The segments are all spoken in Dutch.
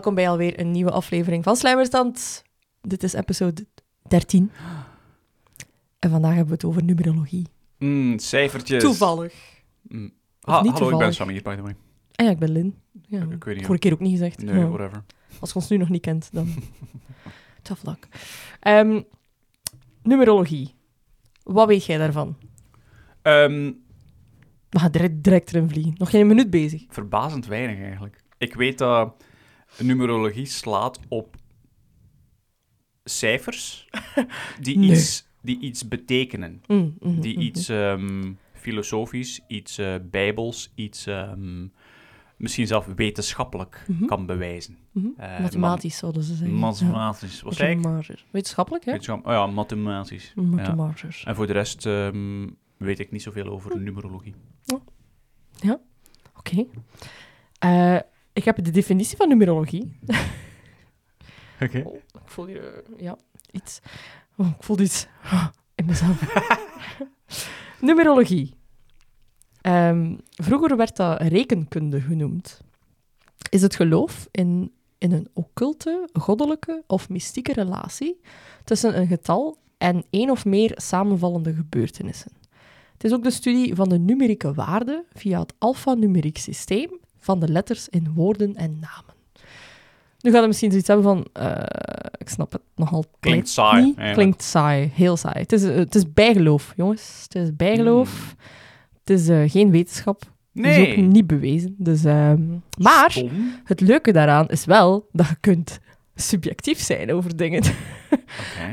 welkom bij alweer een nieuwe aflevering van Slijmerstand. Dit is episode 13. En vandaag hebben we het over numerologie. Mm, cijfertjes. Toevallig. Mm. Ha- niet hallo, ik ben toevallig. Samir, by the way. En ja, ik ben Lin. Ja, Ik weet niet vorige keer ook niet gezegd. Nee, whatever. Als je ons nu nog niet kent, dan... Tough luck. Ehm, numerologie. Wat weet jij daarvan? Ehm, We gaan direct, direct erin vliegen. Nog geen minuut bezig. verbazend weinig eigenlijk. Ik weet dat numerologie slaat op cijfers die, Nee. iets, die iets betekenen. Mm, mhm, Die mhm. iets ehm, filosofisch, iets eh, bijbels, iets ehm, misschien zelf wetenschappelijk Mhm. kan bewijzen. Mhm. eh, Mathematisch zouden ze zeggen. Mathematisch. Ja. Mathematisch. Wetenschappelijk, hè? Wetenschap- Oh ja, mathematisch. Ja. Mathematisch. En voor de rest ehm, weet ik niet zoveel over Hm. numerologie. Oké. Eh, ik heb de definitie van numerologie. Oké. Oh, ik voel hier, eh, ja, iets. Oh, ik voel iets in mezelf. Numerologie. Ehm, vroeger werd dat rekenkunde genoemd. Is het geloof in, in een occulte, goddelijke of mystieke relatie tussen een getal en één of meer samenvallende gebeurtenissen. Het is ook de studie van de numerieke waarden via het alfanumeriek systeem van de letters in woorden en namen. Nu gaat het misschien zoiets hebben van, eh, ik snap het nogal Klinkt saai, niet. Klinkt saai, heel saai. Het is, eh, het is bijgeloof, jongens. Het is bijgeloof. Het is eh, geen wetenschap. Het is Nee. ook niet bewezen. Dus, ehm, maar Stom. het leuke daaraan is wel dat je kunt subjectief zijn over dingen.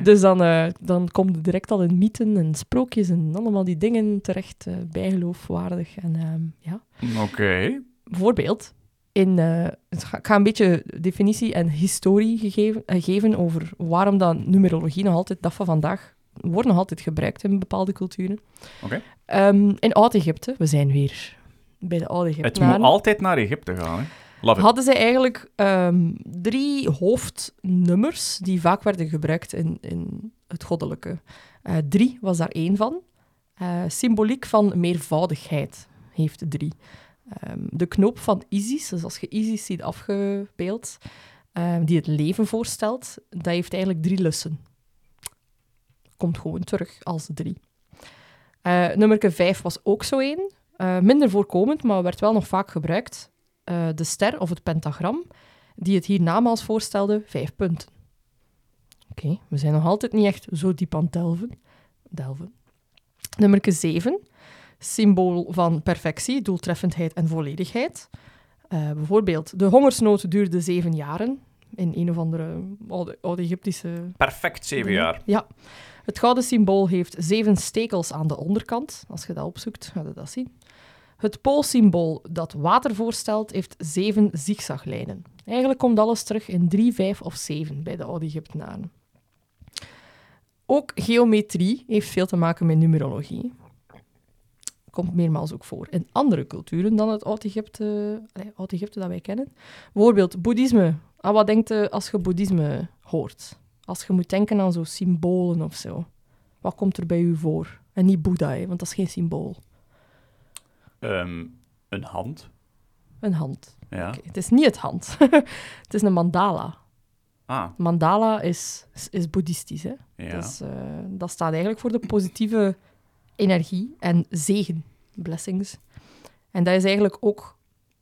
Dus dan, dan komt het direct al in mythen en sprookjes en allemaal die dingen terecht, bijgeloofwaardig. En ehm, ja, Oké. Bijvoorbeeld, in, eh, ik ga een beetje definitie en historie gegeven, eh, geven over waarom dat numerologie nog altijd, dat van vandaag, wordt nog altijd gebruikt in bepaalde culturen. Oké. Ehm, in Oud-Egypte, we zijn weer bij de oude Het moet altijd naar Egypte gaan, hè? Love it. hadden zij eigenlijk ehm, drie hoofdnummers die vaak werden gebruikt in, in het goddelijke. Eh, drie was daar één van. Symboliek van meervoudigheid heeft drie. Ehm, de knoop van Isis, dus als je Isis ziet afgebeeld, ehm, die het leven voorstelt, dat heeft eigenlijk drie lussen. Komt gewoon terug als drie. Eh nummer vijf was ook zo één. Eh, minder voorkomend, maar werd wel nog vaak gebruikt. Eh, de ster of het pentagram, die het hier namaals voorstelde, vijf punten. Oké, we zijn nog altijd niet echt zo diep aan het delven. delven. Nummer 7, symbool van perfectie, doeltreffendheid en volledigheid. Eh, bijvoorbeeld, de hongersnood duurde zeven jaren in een of andere oude, oude Egyptische Perfect zeven jaar. Ja. Het gouden symbool heeft zeven stekels aan de onderkant. Als je dat opzoekt, ga je dat zien. Het poolsymbool dat water voorstelt, heeft zeven zigzaglijnen. Eigenlijk komt alles terug in drie, vijf of zeven bij de oude Egyptenaren. Ook geometrie heeft veel te maken met numerologie. Komt meermaals ook voor in andere culturen dan het Oud-Egypte Oud-Egypte dat wij kennen. Bijvoorbeeld boeddhisme. Aan wat denkt je als je boeddhisme hoort? Als je moet denken aan zo symbolen of zo. Wat komt er bij u voor? En niet Boeddha, hè, want dat is geen symbool. Ehm, een hand. Een hand. Ja. Het is niet het hand. het is een mandala. Ah, Mandala is, is, is boeddhistisch. Hè? ja. Dus eh, dat staat eigenlijk voor de positieve energie en zegen, blessings. En dat is eigenlijk ook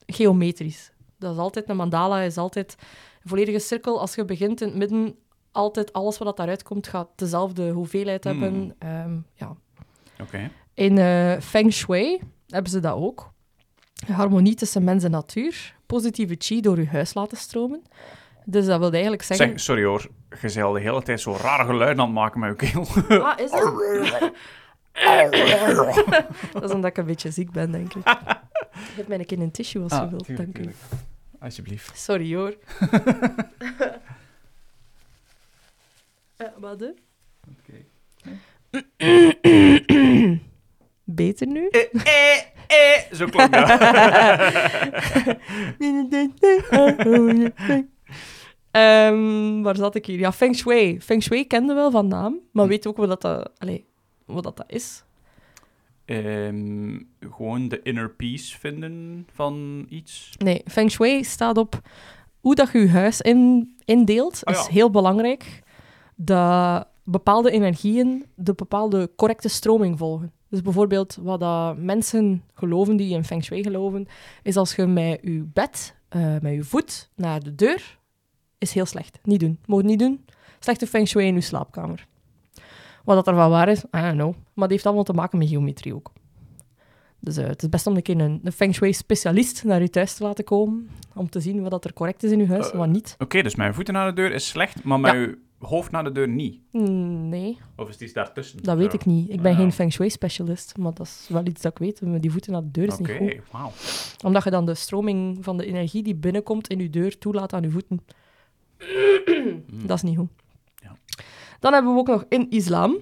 geometrisch. Dat is altijd, een mandala is altijd een volledige cirkel. Als je begint in het midden, altijd alles wat daaruit komt, gaat dezelfde hoeveelheid Hmm. hebben. Ehm, ja. Oké. In eh, Feng Shui hebben ze dat ook. Harmonie tussen mens en natuur. Positieve chi door je huis laten stromen. Dus dat wil eigenlijk zeggen... Zeg, sorry hoor. Je de hele tijd zo rare geluiden aan het maken met je keel. Ah, is dat? dat is omdat ik een beetje ziek ben, denk ik. Geef mij een keer een tissue als je wilt, dank u. Alsjeblieft. Sorry hoor. Eh, wat hè? Beter nu? Eh, eh, eh. Zo klonk dat. Ehm, waar zat ik hier? Ja, Feng Shui. Feng Shui kende wel van naam, maar Hm. weet ook wat dat, allee, wat dat is? Ehm, gewoon de inner peace vinden van iets. Nee, Feng Shui staat op hoe dat je je huis in, indeelt, Ah, is heel belangrijk. Dat bepaalde energieën de bepaalde correcte stroming volgen. Dus bijvoorbeeld wat dat mensen geloven die in feng shui geloven, is als je met je bed, eh, met je voet naar de deur, is heel slecht. Niet doen. Moet niet doen. Slechte feng shui in je slaapkamer. Wat dat ervan waar is, I don't know. Maar dat heeft allemaal te maken met geometrie ook. Dus eh, het is best om een keer een, een feng shui specialist naar je thuis te laten komen, om te zien wat dat er correct is in je huis en wat niet. Oké, dus mijn voeten naar de deur is slecht, maar Ja. je hoofd naar de deur niet. Mm, Nee, Of is het iets daartussen? dat weet ik niet. Ik ben Ja. geen feng shui specialist, maar dat is wel iets dat ik weet. Die voeten naar de deur is Oké, niet goed. wauw. Omdat je dan de stroming van de energie die binnenkomt in je deur toelaat aan je voeten. Dat is niet goed. Ja. Dan hebben we ook nog in islam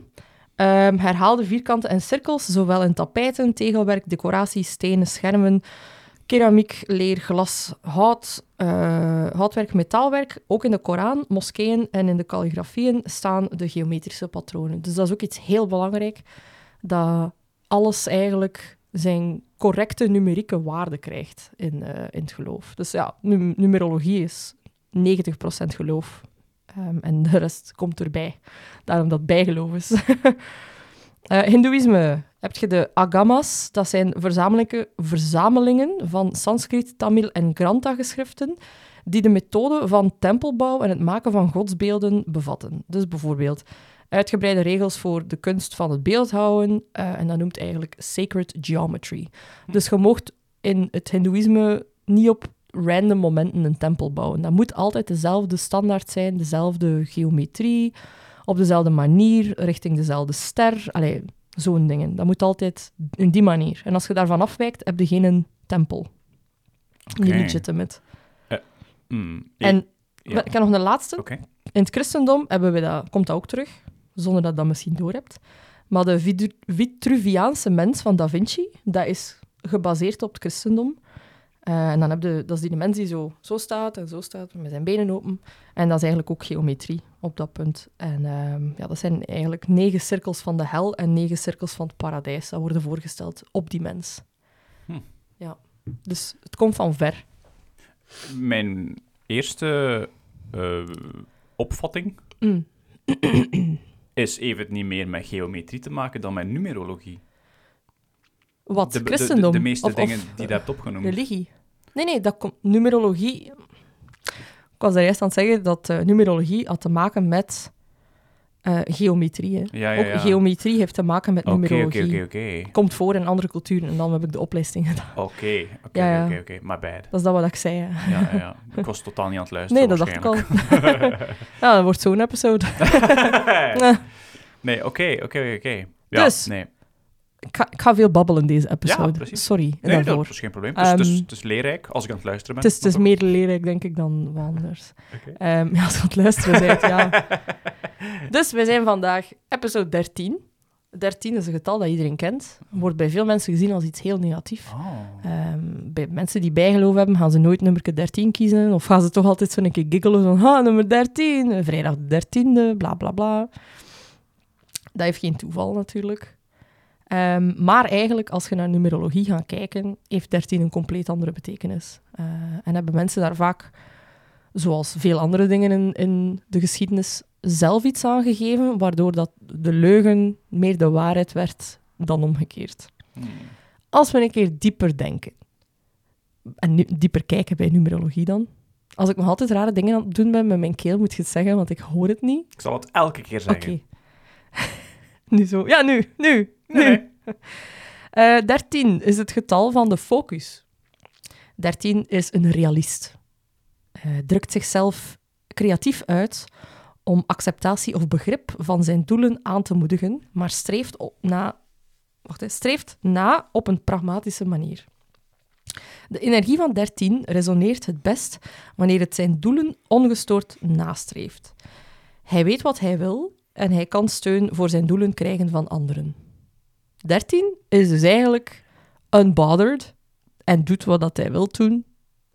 ehm, herhaalde vierkanten en cirkels, zowel in tapijten, tegelwerk, decoraties, stenen, schermen, keramiek, leer, glas, hout, eh, houtwerk, metaalwerk. Ook in de Koran, moskeeën en in de kalligrafieën staan de geometrische patronen. Dus dat is ook iets heel belangrijk, dat alles eigenlijk zijn correcte numerieke waarde krijgt in, eh, in het geloof. Dus ja, num- numerologie is 90% geloof. Ehm, en de rest komt erbij. Daarom dat bijgeloof is. Eh Hindoeïsme heb je de agamas. Dat zijn verzamelingen, verzamelingen van Sanskriet, Tamil en Grantha-geschriften die de methode van tempelbouw en het maken van godsbeelden bevatten. Dus bijvoorbeeld uitgebreide regels voor de kunst van het beeldhouden. eh, en dat noemt eigenlijk sacred geometry. Dus je mocht in het Hindoeïsme niet op random momenten een tempel bouwen. Dat moet altijd dezelfde standaard zijn, dezelfde geometrie, op dezelfde manier, richting dezelfde ster. Allee, zo'n dingen. Dat moet altijd in die manier. En als je daarvan afwijkt, heb je geen tempel. Niet Oké. legitimate. Hmm, En ja. ik heb nog een laatste. In het christendom hebben we dat, komt dat ook terug, zonder dat je dat misschien doorhebt. Maar de Vitruviaanse mens van Da Vinci, dat is gebaseerd op het christendom. Eh, en dan heb je, dat is die mens die zo, zo staat en zo staat, met zijn benen open. En dat is eigenlijk ook geometrie op dat punt. En ehm, ja, dat zijn eigenlijk negen cirkels van de hel en negen cirkels van het paradijs. Dat worden voorgesteld op die mens. Hm. Ja. Dus het komt van ver. Mijn eerste eh, opvatting Mm. is even niet meer met geometrie te maken dan met numerologie. Wat, de, christendom? De, de meeste Of- dingen of, die je hebt opgenoemd. Religie. Nee, nee, dat komt... Numerologie... Ik was daar juist aan het zeggen dat eh, numerologie had te maken met eh, geometrie. Hè. Ja, ja, Ook ja. geometrie heeft te maken met Oké, oké, numerologie. oké, oké. Komt voor in andere culturen en dan heb ik de opleiding gedaan. Oké, oké, Ja, ja. oké, oké. My bad. Dat is dat wat ik zei. Hè. Ja, ja, ja. Ik was totaal niet aan het luisteren, Nee, dat dacht ik al. ja, dat wordt zo'n episode. nee, oké, oké, oké. Ja, Dus, nee. Ik ga, ik ga veel babbelen deze episode. precies. Sorry Nee, dat daarvoor. is geen probleem. Het is, het is- het is leerrijk als ik aan het luisteren ben. Het is, het is meer leerrijk, denk ik, dan wat anders. Ehm, ja, als je aan het luisteren bent, ja. Dus we zijn vandaag episode 13. 13 is een getal dat iedereen kent. Wordt bij veel mensen gezien als iets heel negatiefs. Oh. Ehm, bij mensen die bijgeloof hebben, gaan ze nooit nummer 13 kiezen. Of gaan ze toch altijd zo'n keer giggelen van, ha, nummer 13, eh, vrijdag de 13e, bla bla bla. Dat heeft geen toeval natuurlijk. Ehm, maar eigenlijk, als je naar numerologie gaat kijken, heeft 13 een compleet andere betekenis. Eh, en hebben mensen daar vaak, zoals veel andere dingen in, in de geschiedenis, zelf iets aangegeven, waardoor dat de leugen meer de waarheid werd dan omgekeerd. Hmm. Als we een keer dieper denken, en nu, dieper kijken bij numerologie dan. Als ik nog altijd rare dingen aan het doen ben met mijn keel, moet je het zeggen, want ik hoor het niet. Ik zal het elke keer Oké. zeggen. nu zo. Ja, nu, nu. Nee, nee. Eh, 13 is het getal van de focus. 13 is een realist. Eh, drukt zichzelf creatief uit om acceptatie of begrip van zijn doelen aan te moedigen, maar streeft, op, na, wacht, hè, streeft na op een pragmatische manier. De energie van 13 resoneert het best wanneer het zijn doelen ongestoord nastreeft. Hij weet wat hij wil en hij kan steun voor zijn doelen krijgen van anderen. 13 is dus eigenlijk unbothered en doet wat dat hij wil doen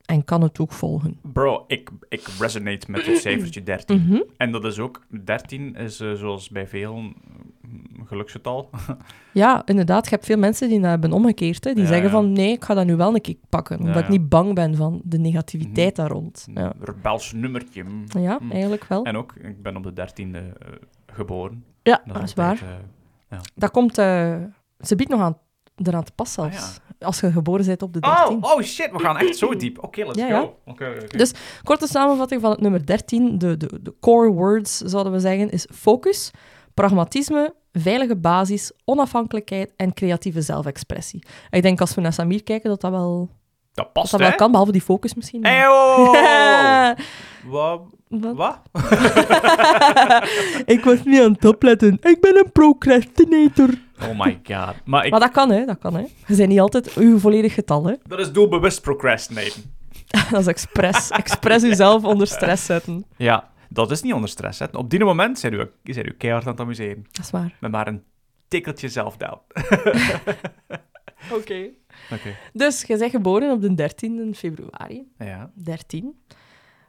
en kan het ook volgen. Bro, ik, ik resonate met het cijfertje 13. Mhm. En dat is ook, 13 is eh, zoals bij veel een geluksgetal. Ja, inderdaad. Je hebt veel mensen die dat hebben omgekeerd. Hè, die Ja, zeggen ja. van, nee, ik ga dat nu wel een keer pakken. Omdat Ja, ik niet bang ben van de negativiteit daar rond. Ja, Een rebels nummertje. mm. ja Mm. eigenlijk wel. En ook, ik ben op de 13e eh, geboren. Ja, Dat dat is waar. eh, Dat komt... ze biedt nog aan, eraan te pas Ah, zelfs. Als je geboren bent op de Oh, 13. oh shit, we gaan echt zo diep. Oké, let's Ja, go. oké. Dus- Korte samenvatting van het nummer 13, de, de, de core words, zouden we zeggen, is focus, pragmatisme, veilige basis, onafhankelijkheid en creatieve zelfexpressie. Ik denk als we naar Samir kijken, dat dat wel, dat past, dat hè? wel kan, behalve die focus misschien. Maar- oh! Wat? Wat? Wat? ik was niet aan het opletten. Ik ben een procrastinator. Oh my god. Maar ik, Maar dat kan, hè. Dat kan, hè. Je bent niet altijd uw volledig getal, hè. dat is doelbewust procrastinaten. Dat is expres. Expres jezelf onder stress zetten. Ja, dat is niet onder stress. Hè. Op die moment zijn u, zijn u keihard aan het amuseren. Dat is waar. Met maar een tikkeltje zelfdoubt. Oké. Oké. Dus, je bent geboren op de 13e februari. Ja. 13.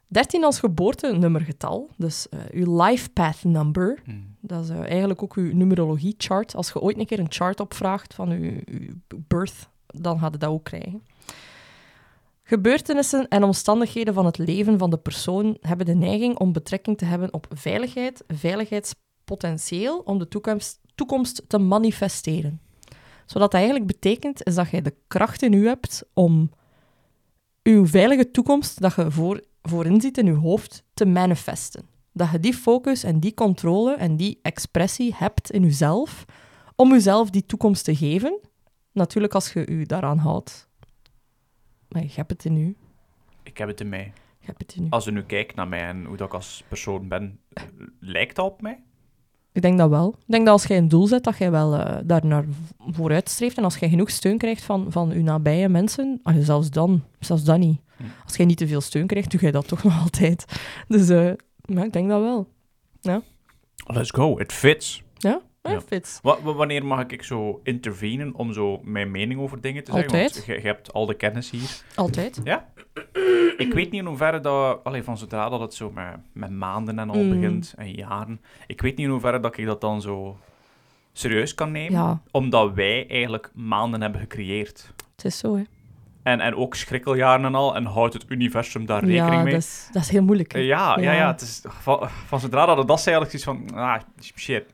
13 als geboortenummergetal. Dus eh uw life path number. Hm. Dat is eh, eigenlijk ook uw numerologie chart. Als je ooit een keer een chart opvraagt van uw, birth, dan gaat je dat ook krijgen. Gebeurtenissen en omstandigheden van het leven van de persoon hebben de neiging om betrekking te hebben op veiligheid, veiligheidspotentieel, om de toekomst, toekomst te manifesteren. Wat dat eigenlijk betekent, is dat jij de kracht in u hebt om uw veilige toekomst, dat je voor, voorin ziet in je hoofd, te manifesten. Dat je die focus en die controle en die expressie hebt in jezelf, om jezelf die toekomst te geven. Natuurlijk als je je daaraan houdt. Maar je hebt het in u. Ik heb het in mij. Je hebt het in u. Als u nu kijkt naar mij en hoe dat ik als persoon ben, lijkt dat op mij? Ik denk dat wel. Ik denk dat als jij een doel zet, dat jij wel eh, daar naar v- vooruit streeft. En als jij genoeg steun krijgt van, van je nabije mensen, ah, zelfs dan, zelfs dan niet. Hm. Als jij niet te veel steun krijgt, doe jij dat toch nog altijd. Dus eh, ja, ik denk dat wel. Let's go, it fits. Ja, ja. Ja. fits. Wa- wa- wanneer mag ik zo intervenen om zo mijn mening over dingen te zeggen? Altijd. Want je, hebt al de kennis hier. Altijd. Ik weet niet in hoeverre dat... Allee, van zodra dat het zo met, met maanden en al Mm. begint, en jaren. Ik weet niet in hoeverre dat ik dat dan zo serieus kan nemen. Ja, Omdat wij eigenlijk maanden hebben gecreëerd. het is zo, hè. En, en ook schrikkeljaren en al. En houdt het universum daar rekening ja, mee? dat is, dat is heel moeilijk. Ja, ja, ja. Ja. Het is, van, van zodra dat het dat is, eigenlijk zoiets van... Ah, shit.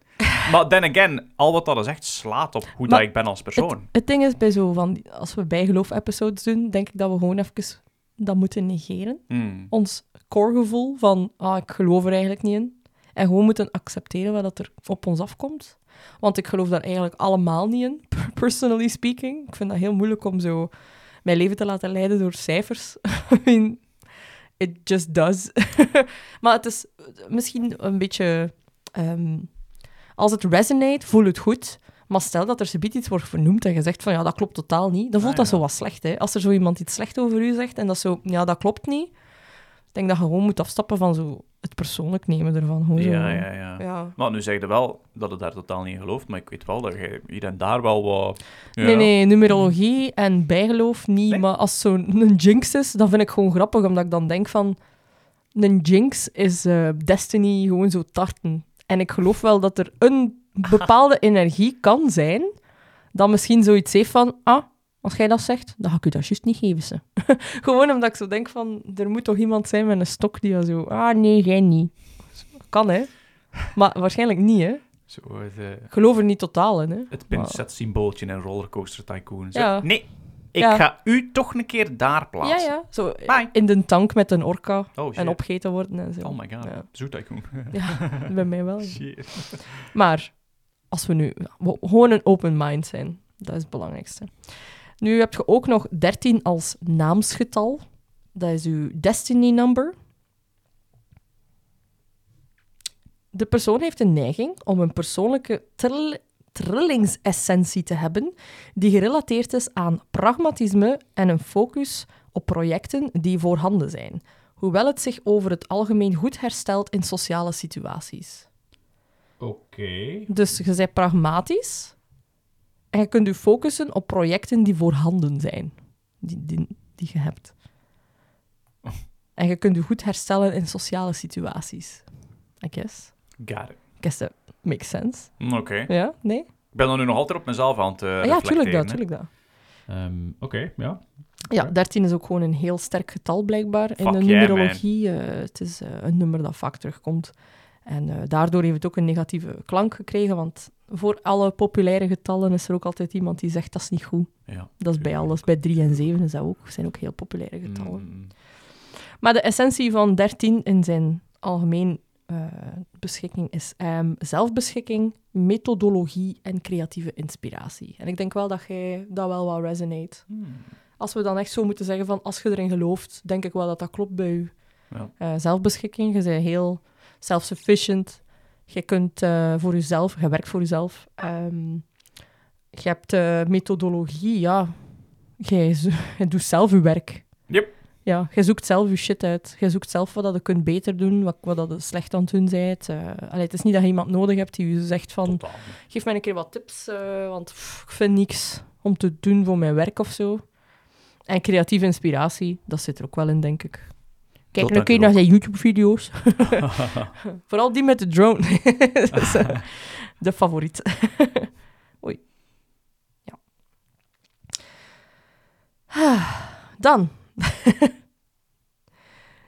Maar then again, al wat dat is echt slaat op hoe Maar dat ik ben als persoon. Het ding is, bij zo van, als we bijgeloof-episodes doen, denk ik dat we gewoon even dat moeten negeren. Hmm. Ons core-gevoel van, ah, ik geloof er eigenlijk niet in. En gewoon moeten accepteren wat dat er op ons afkomt. Want ik geloof daar eigenlijk allemaal niet in, personally speaking. Ik vind dat heel moeilijk om zo mijn leven te laten leiden door cijfers. I mean, it just does. maar het is misschien een beetje... ehm, als het resonate, voel het goed. Maar stel dat er zoiets iets wordt vernoemd en je zegt van ja, dat klopt totaal niet, dan voelt Ah, dat zo wat slecht. Hè? Als er zo iemand iets slecht over u zegt en dat zo, ja, dat klopt niet. Ik denk dat je gewoon moet afstappen van zo het persoonlijk nemen ervan. Gewoon zo, Ja, ja, ja. ja. Maar nu zeg je wel dat het daar totaal niet in gelooft, maar ik weet wel dat je hier en daar wel wat... Ja. Nee, nee, numerologie en bijgeloof niet. Nee? Maar als zo'n jinx is, dan vind ik gewoon grappig, omdat ik dan denk van... Een jinx is eh, destiny gewoon zo tarten. En ik geloof wel dat er een bepaalde energie kan zijn, dat misschien zoiets heeft van... Ah, als jij dat zegt, dan ga ik u dat juist niet geven, ze. gewoon omdat ik zo denk van... Er moet toch iemand zijn met een stok die dan zo... Ah, nee, jij niet. Kan, hè. Maar waarschijnlijk niet, hè. Zo eh, geloof er niet totaal in, hè. het pincet-symbooltje in Rollercoaster Tycoon. Zo, Ja. Nee, ik Ja. ga u toch een keer daar Ja, plaatsen. ja. Zo eh, Bye. in de tank met een orka Oh, en opgegeten worden en zo. Oh my god, Ja. Zoo Tycoon. Ja, bij mij wel. Shit. Maar als we nu wo- gewoon een open mind zijn, dat is het belangrijkste. Nu heb je ook nog 13 als naamsgetal. Dat is uw destiny number. De persoon heeft een neiging om een persoonlijke trill- trillingsessentie te hebben die gerelateerd is aan pragmatisme en een focus op projecten die voorhanden zijn, hoewel het zich over het algemeen goed herstelt in sociale situaties. Oké. Dus je bent pragmatisch en je kunt je focussen op projecten die voorhanden zijn, die, die, die je hebt. En je kunt je goed herstellen in sociale situaties. I guess. Got it. I guess that makes sense. Oké. Ja? Nee? Ik ben dan nu nog altijd op mezelf aan het uh, ja, tuurlijk dat, tuurlijk dat. Ehm, Oké, ja. Ja, Oké. 13 is ook gewoon een heel sterk getal blijkbaar in de yeah, numerologie. Eh, het is eh, een nummer dat vaak terugkomt. En eh, daardoor heeft het ook een negatieve klank gekregen, want voor alle populaire getallen is er ook altijd iemand die zegt dat is niet goed. Ja. Dat is bij alles. Bij 3 en 7 is dat ook. zijn ook heel populaire getallen. Mm, Maar de essentie van 13 in zijn algemeen eh, beschikking is ehm, zelfbeschikking, methodologie en creatieve inspiratie. En ik denk wel dat jij dat wel wat resonate. mm. Als we dan echt zo moeten zeggen van als je erin gelooft, denk ik wel dat dat klopt bij je. Ja. Eh, zelfbeschikking, je bent heel self-sufficient. Je kunt eh, voor jezelf, je werkt voor jezelf. Ehm, je hebt methodologie, ja. Jij je doet zelf je werk. Yep. Ja, je zoekt zelf je shit uit. Je zoekt zelf wat dat je kunt beter doen, wat, wat dat je slecht aan het doen bent. Allee, het is niet dat je iemand nodig hebt die je zegt van Totaal. geef mij een keer wat tips, eh, want pff, ik vind niks om te doen voor mijn werk of zo. En creatieve inspiratie, dat zit er ook wel in, denk ik. Kijk een keer denk naar zijn YouTube-video's. Vooral die met de drone. dat is eh, de favoriet. Oei. Ja. Dan.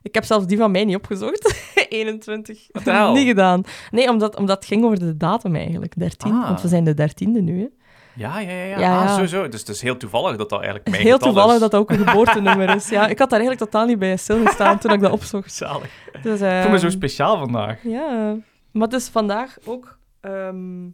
ik heb zelfs die van mij niet opgezocht. 21. Wat de hel? Niet gedaan. Nee, omdat, omdat het ging over de datum eigenlijk. 13. Ah. Want we zijn de 13e nu. Hè. Ja, ja, ja. ja. Ja, Ah, ja. sowieso. Dus het is heel toevallig dat dat eigenlijk mijn Heel toevallig is. dat dat ook een geboortenummer is. Ja, ik had daar eigenlijk totaal niet bij stilgestaan toen ik dat opzocht. Zalig. Dus, Ik voel me zo ehm, speciaal vandaag. Ja, maar het is vandaag ook ehm,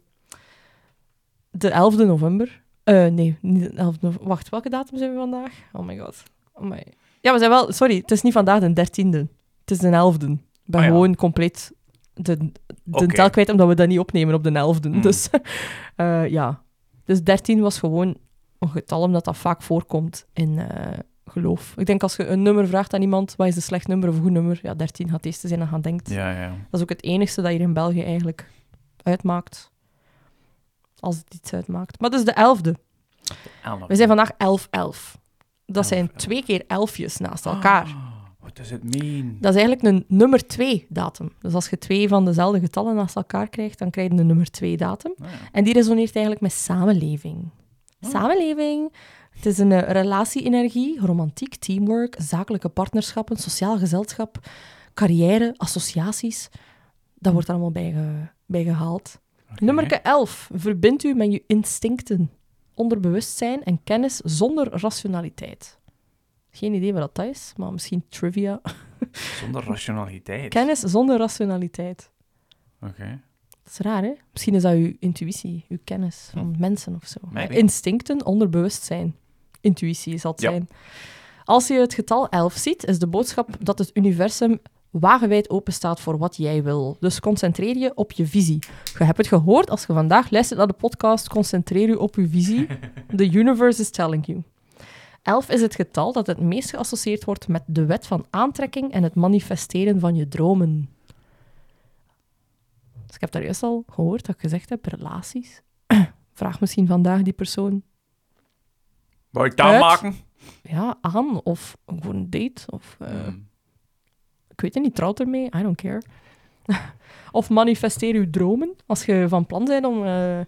de 11e november. Eh, nee, niet de 11e november. Wacht, welke datum zijn we vandaag? Oh my god. Oh my. Ja, we zijn wel... Sorry, het is niet vandaag de 13e. Het is de 11e. Ik ben gewoon compleet de, de tel kwijt, omdat we dat niet opnemen op de 11e. Mm. Dus eh, ja. Dus 13 was gewoon een getal, omdat dat vaak voorkomt in eh, geloof. Ik denk als je een nummer vraagt aan iemand, wat is een slecht nummer of een goed nummer? Ja, 13 gaat het eerste zijn dat je aan denkt. Ja, ja. Dat is ook het enigste dat hier in België eigenlijk uitmaakt. Als het iets uitmaakt. Maar het is de elfde. We zijn vandaag 11-11. Dat zijn 11-11. twee keer elfjes naast elkaar. Ah, What does it mean? Dat is eigenlijk een nummer 2 datum. Dus als je twee van dezelfde getallen naast elkaar krijgt, dan krijg je een nummer 2 datum. Ah, ja. En die resoneert eigenlijk met samenleving. Oh. Samenleving. Het is een eh, relatie-energie, romantiek, teamwork, zakelijke partnerschappen, sociaal gezelschap, carrière, associaties. Dat wordt er allemaal bij, ge- bij gehaald. Nummer 11. Verbind u met je instincten, onderbewustzijn en kennis zonder rationaliteit. Geen idee wat dat is, maar misschien trivia. Zonder rationaliteit. Kennis zonder rationaliteit. Oké. Dat is raar, hè? Misschien is dat uw intuïtie, uw kennis van mensen of zo. Maybe. Instincten, onderbewustzijn. Intuïtie zal het Ja. zijn. Als je het getal 11 ziet, is de boodschap dat het universum wagenwijd open staat voor wat jij wil. Dus concentreer je op je visie. Je hebt het gehoord, als je vandaag luistert naar de podcast, concentreer je op je visie. The universe is telling you. 11 is het getal dat het meest geassocieerd wordt met de wet van aantrekking en het manifesteren van je dromen. Dus ik heb daar juist al gehoord dat ik gezegd heb, relaties. Vraag misschien vandaag die persoon Wou ik dat maken? ja, aan of gewoon een date. Of, eh, Hmm. Ik weet het niet, trouwt ermee, I don't care. of manifesteer je dromen. Als je van plan bent om eh,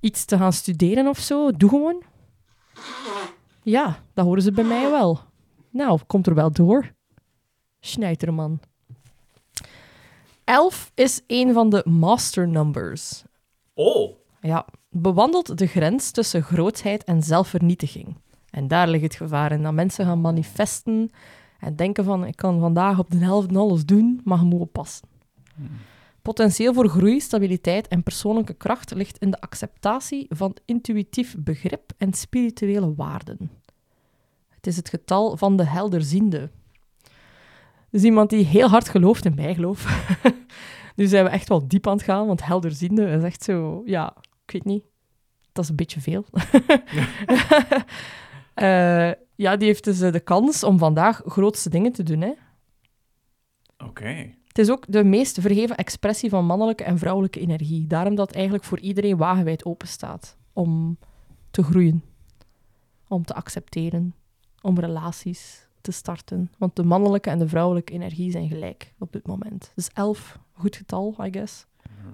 iets te gaan studeren of zo, doe gewoon. Ja, dat horen ze bij mij wel. Nou, komt er wel door. Schneiderman. 11 is een van de master numbers. Oh. Ja, bewandelt de grens tussen grootheid en zelfvernietiging. En daar ligt het gevaar in, dat mensen gaan manifesten en denken van, ik kan vandaag op de helft alles doen, maar je moet oppassen. Potentieel voor groei, stabiliteit en persoonlijke kracht ligt in de acceptatie van intuïtief begrip en spirituele waarden. Het is het getal van de helderziende. Dus iemand die heel hard gelooft in bijgeloof. nu zijn we echt wel diep aan het gaan, want helderziende is echt zo, ja, ik weet niet. Dat is een beetje veel. Eh, ja, die heeft dus eh, de kans om vandaag grootste dingen te doen. Oké. Het is ook de meest verheven expressie van mannelijke en vrouwelijke energie. Daarom dat eigenlijk voor iedereen wagenwijd open staat om te groeien, om te accepteren, om relaties te starten. Want de mannelijke en de vrouwelijke energie zijn gelijk op dit moment. Dus 11, goed getal, I guess.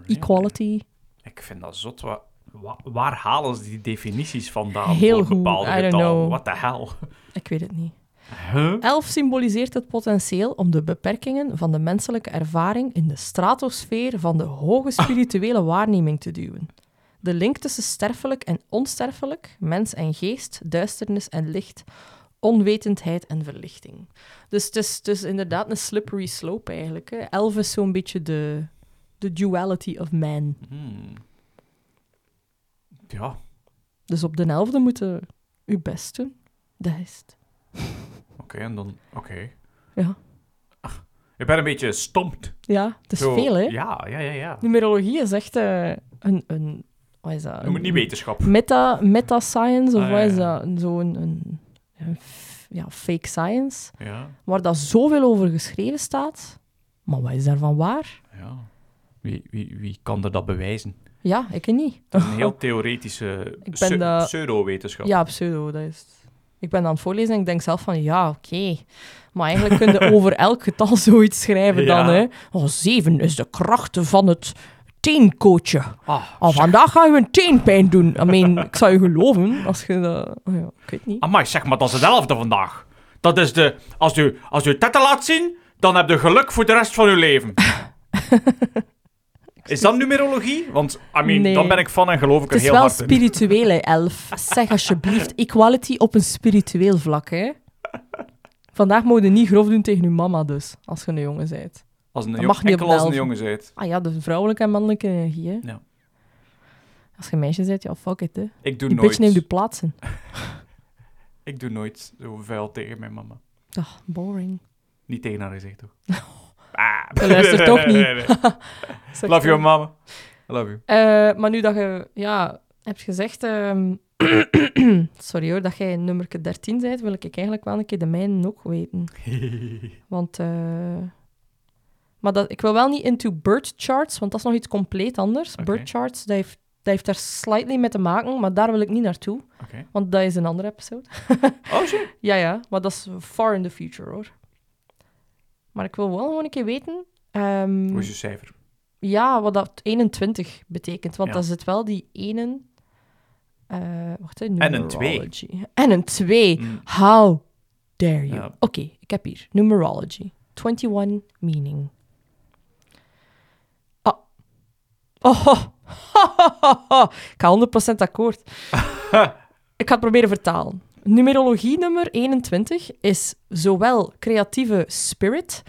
Equality. Ik vind dat zot. Wa- wa- waar halen ze die definities vandaan Heel voor goed, bepaalde don't getallen? What the hell? Ik weet het niet. Huh? 11 symboliseert het potentieel om de beperkingen van de menselijke ervaring in de stratosfeer van de hoge spirituele waarneming te duwen. De link tussen sterfelijk en onsterfelijk, mens en geest, duisternis en licht, onwetendheid en verlichting. Dus het is, is inderdaad een slippery slope eigenlijk. Hè. 11 is zo'n beetje de, de duality of man. Hmm. Ja, Dus op de 11e moeten uw best doen. Dat is het. Oké, en dan... Oké. Ja. Ach, ik ben een beetje stompt. Ja, het is Zo, veel, hè? Ja, ja, ja, ja. Numerologie is echt eh, een, een... Wat is dat? Noem het niet Een wetenschap. Meta, meta-science, of Ah, wat is ja. dat? Zo'n een, een f- ja, fake science, Ja, waar dat zoveel over geschreven staat. Maar wat is daarvan waar? ja. Wie, wie, wie kan er dat bewijzen? Ja, ik niet. Dat is een heel theoretische Ik ben pseu- de- pseudo-wetenschap. Ja, pseudo, dat is het. Ik ben aan het voorlezen en ik denk zelf van, ja, oké. Maar eigenlijk kun je over elk getal zoiets schrijven dan, hè. Oh, zeven is de kracht van het teencoachen. Ah, Oh, vandaag gaan we een teenpijn doen. I mean, ik zou je geloven als je dat... oh ja, ik weet niet. Amai, zeg maar, dat is de elfde vandaag. Dat is de... Als u, als u tetten laat zien, dan heb je geluk voor de rest van uw leven. Is dat numerologie? Want, I mean, Nee. dan ben ik van en geloof ik Het er is heel wel hard in. spiritueel, hè, elf. Zeg alsjeblieft, equality op een spiritueel vlak, hè. Vandaag moet je niet grof doen tegen je mama, dus, als je een jongen bent. Als een mag niet als een jongen zijt. Ah ja, de vrouwelijke en mannelijke energie, hè. Ja. Als je een meisje bent, ja, fuck it, hè. Ik doe Die bitch neemt je nooit... plaats in. Ik doe nooit zo vuil tegen mijn mama. Ah, boring. Niet tegen haar gezicht, toch? Ah. Luistert toch niet. Nee, Love you, dan. mama. I love you. Eh, maar nu dat je, ja, hebt gezegd, ehm, sorry hoor, dat jij nummer 13 bent, wil ik eigenlijk wel een keer de mijne ook weten. Want, eh, maar dat, ik wil wel niet into birth charts, want dat is nog iets compleet anders. Oké. Birth charts, dat heeft, dat heeft daar slightly mee te maken, maar daar wil ik niet naartoe, want dat is een andere episode. Oh, shit. ja, ja, maar dat is far in the future hoor. Maar ik wil wel gewoon een keer weten. ehm, Hoe is je cijfer? ja, wat dat 21 betekent. Want Ja. daar zit wel die ene... eh wacht, hè, En een. En een 2. Mm. How dare you? Ja. Oké, ik heb hier numerology. 21 meaning. Ah. Oh, ik ga 100% akkoord. ik ga het proberen vertalen. Numerologie nummer 21 is zowel creatieve spirit,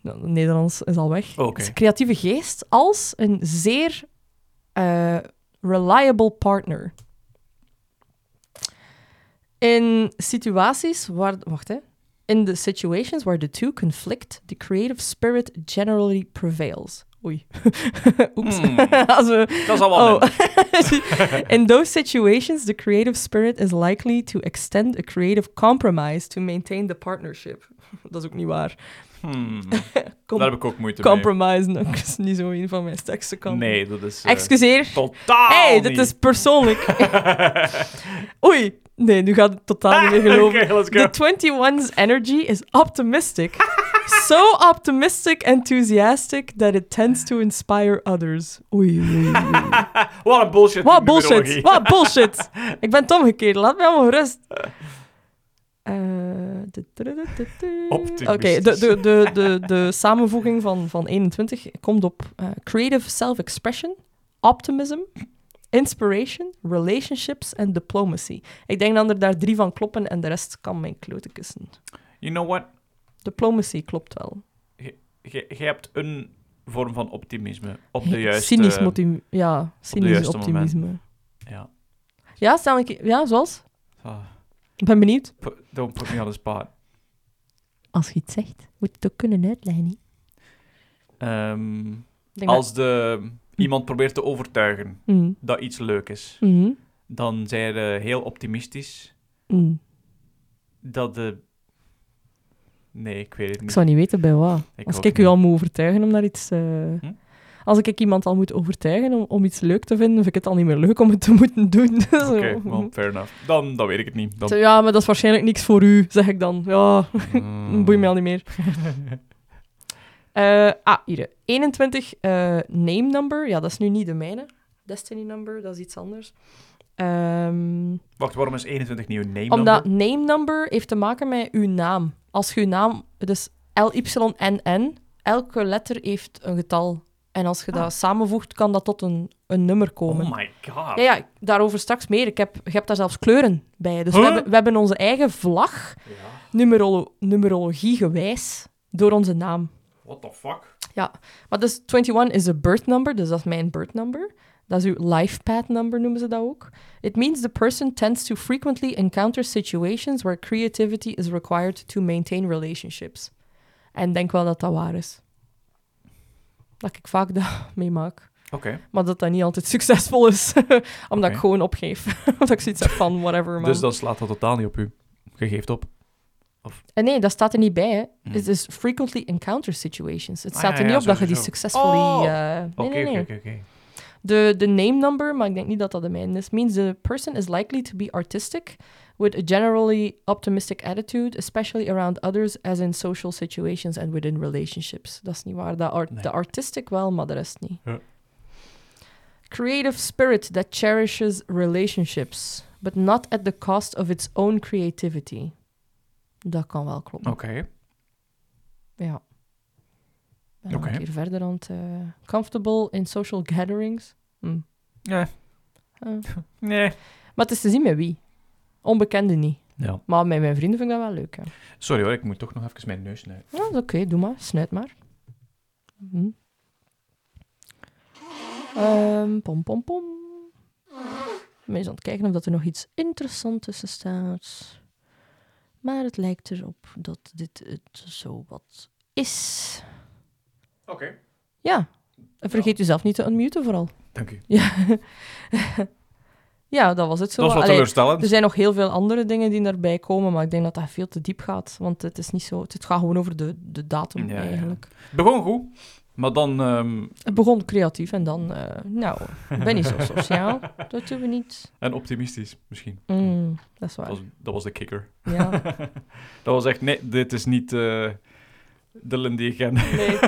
nou, Nederlands is al weg, is creatieve geest, als een zeer eh, reliable partner. In situaties waar... Wacht, hè. In the situations where the two conflict, the creative spirit generally prevails. Oei. Oeps. Hmm. Als we- Dat is al wel Oh. In those situations, the creative spirit is likely to extend a creative compromise to maintain the partnership. Dat is ook niet waar. Hmm. Daar heb ik ook moeite mee. compromise, dat is niet zo een van mijn sterkste. Nee, dat is... eh, Excuseer. Totaal hey, dit is persoonlijk. Oei. Nee, nu gaat het totaal niet meer geloven. Oké, let's go. The 21's energy is optimistic. So optimistic, enthusiastic, that it tends to inspire others. Oei, oei, oei. Wat een bullshit. Wat bullshit. Wat bullshit. Ik ben het omgekeerd. Laat me allemaal rust. Eh, du. Optimistisch. Oké, de, de, de, de, de samenvoeging van, van 21 komt op eh, creative self-expression, optimism, inspiration, relationships en diplomacy. Ik denk dat er daar drie van kloppen en de rest kan mijn klote kussen. You know what? Diplomacy klopt wel. Je je hebt een vorm van optimisme op de juiste... Cynisch, motim- ja, cynisch optimisme. Ja. Ja, stel keer. Ja, zoals? Ah, Ik ben benieuwd. pu- don't put me on the spot. Als je iets zegt, moet je het ook kunnen uitleggen. Ehm, Ik denk als de, iemand probeert te overtuigen dat- Mm, dat iets leuk is, mhm, dan zijn je heel optimistisch mm. dat de... Nee, ik weet het Ik niet. zou niet weten bij wat. Ik Als ik u al moet overtuigen om naar iets... eh, Hm? Als ik iemand al moet overtuigen om, om iets leuk te vinden, vind ik het al niet meer leuk om het te moeten doen. Oké, well, fair enough. Dan, dan weet ik het niet. Dan, Ja, maar dat is waarschijnlijk niks voor u, zeg ik dan. Ja, Mm. boeit mij al niet meer. Eh, ah, hier. 21 eh, name number. Ja, dat is nu niet de mijne. Destiny number, dat is iets anders. Ehm, Wacht, waarom is 21 nieuw name omdat number? name number heeft te maken met uw naam. Als je naam, dus L-Y-N-N, elke letter heeft een getal. En als je Ah. dat samenvoegt, kan dat tot een, een nummer komen. Oh my god. Ja, ja, daarover straks meer. Ik heb, je hebt daar zelfs kleuren bij. Dus Huh? we, hebben, we hebben onze eigen vlag, Ja. numerolo numerologie gewijs, door onze naam. What the fuck? Maar dus 21 is een birth number, dus dat is mijn birth number. Dat is uw life path number, noemen ze dat ook. It means the person tends to frequently encounter situations where creativity is required to maintain relationships. En denk wel dat dat waar is. Dat ik vaak dat meemaak. Oké. Maar dat dat niet altijd succesvol is. Omdat ik gewoon opgeef. Omdat ik zoiets heb van, whatever, man. Dus dan slaat dat totaal niet op u. Je geeft op. En nee, dat staat er niet bij, hè. Hmm. Het is frequently encounter situations. Het Ah, staat ja, er niet ja, op dat je die. Oh! eh, nee. oké, oké, oké. De, de name number, maar ik denk niet dat dat de mijne is, means the person is likely to be artistic with a generally optimistic attitude, especially around others as in social situations and within relationships. Dat is niet waar. De, art, Nee. de artistic wel, maar de rest niet. Ja. Creative spirit that cherishes relationships, but not at the cost of its own creativity. Dat kan wel kloppen. Oké. Ja. Ben een keer verder aan het... eh, comfortable in social gatherings. Hm. Nee. Eh. Nee. Maar het is te zien met wie. Onbekende niet. Ja. Maar met mijn vrienden vind ik dat wel leuk. Hè. Sorry hoor, ik moet toch nog even mijn neus snuiten. Ja, oké. Doe maar. Snuit maar. Hm. Ehm, pom, pom, pom. Eens aan het kijken of dat er nog iets interessants tussen staat. Maar het lijkt erop dat dit het zo wat is. Oké. Ja. En vergeet jezelf niet te unmuten vooral. Dank u. Ja. ja, dat was het zo. Dat was wat teleurstellend. Er zijn nog heel veel andere dingen die daarbij komen, maar ik denk dat dat veel te diep gaat. Want het is niet zo... Het gaat gewoon over de, de datum, Ja, ja. eigenlijk. Begon goed, maar dan... ehm, Het begon creatief en dan... eh, nou, ik ben niet zo sociaal. Dat doen we niet. en optimistisch, misschien. Mm, dat is Dat waar. was, dat was de kicker. Ja. Dat was echt... Nee, dit is niet eh, de ken. Nee.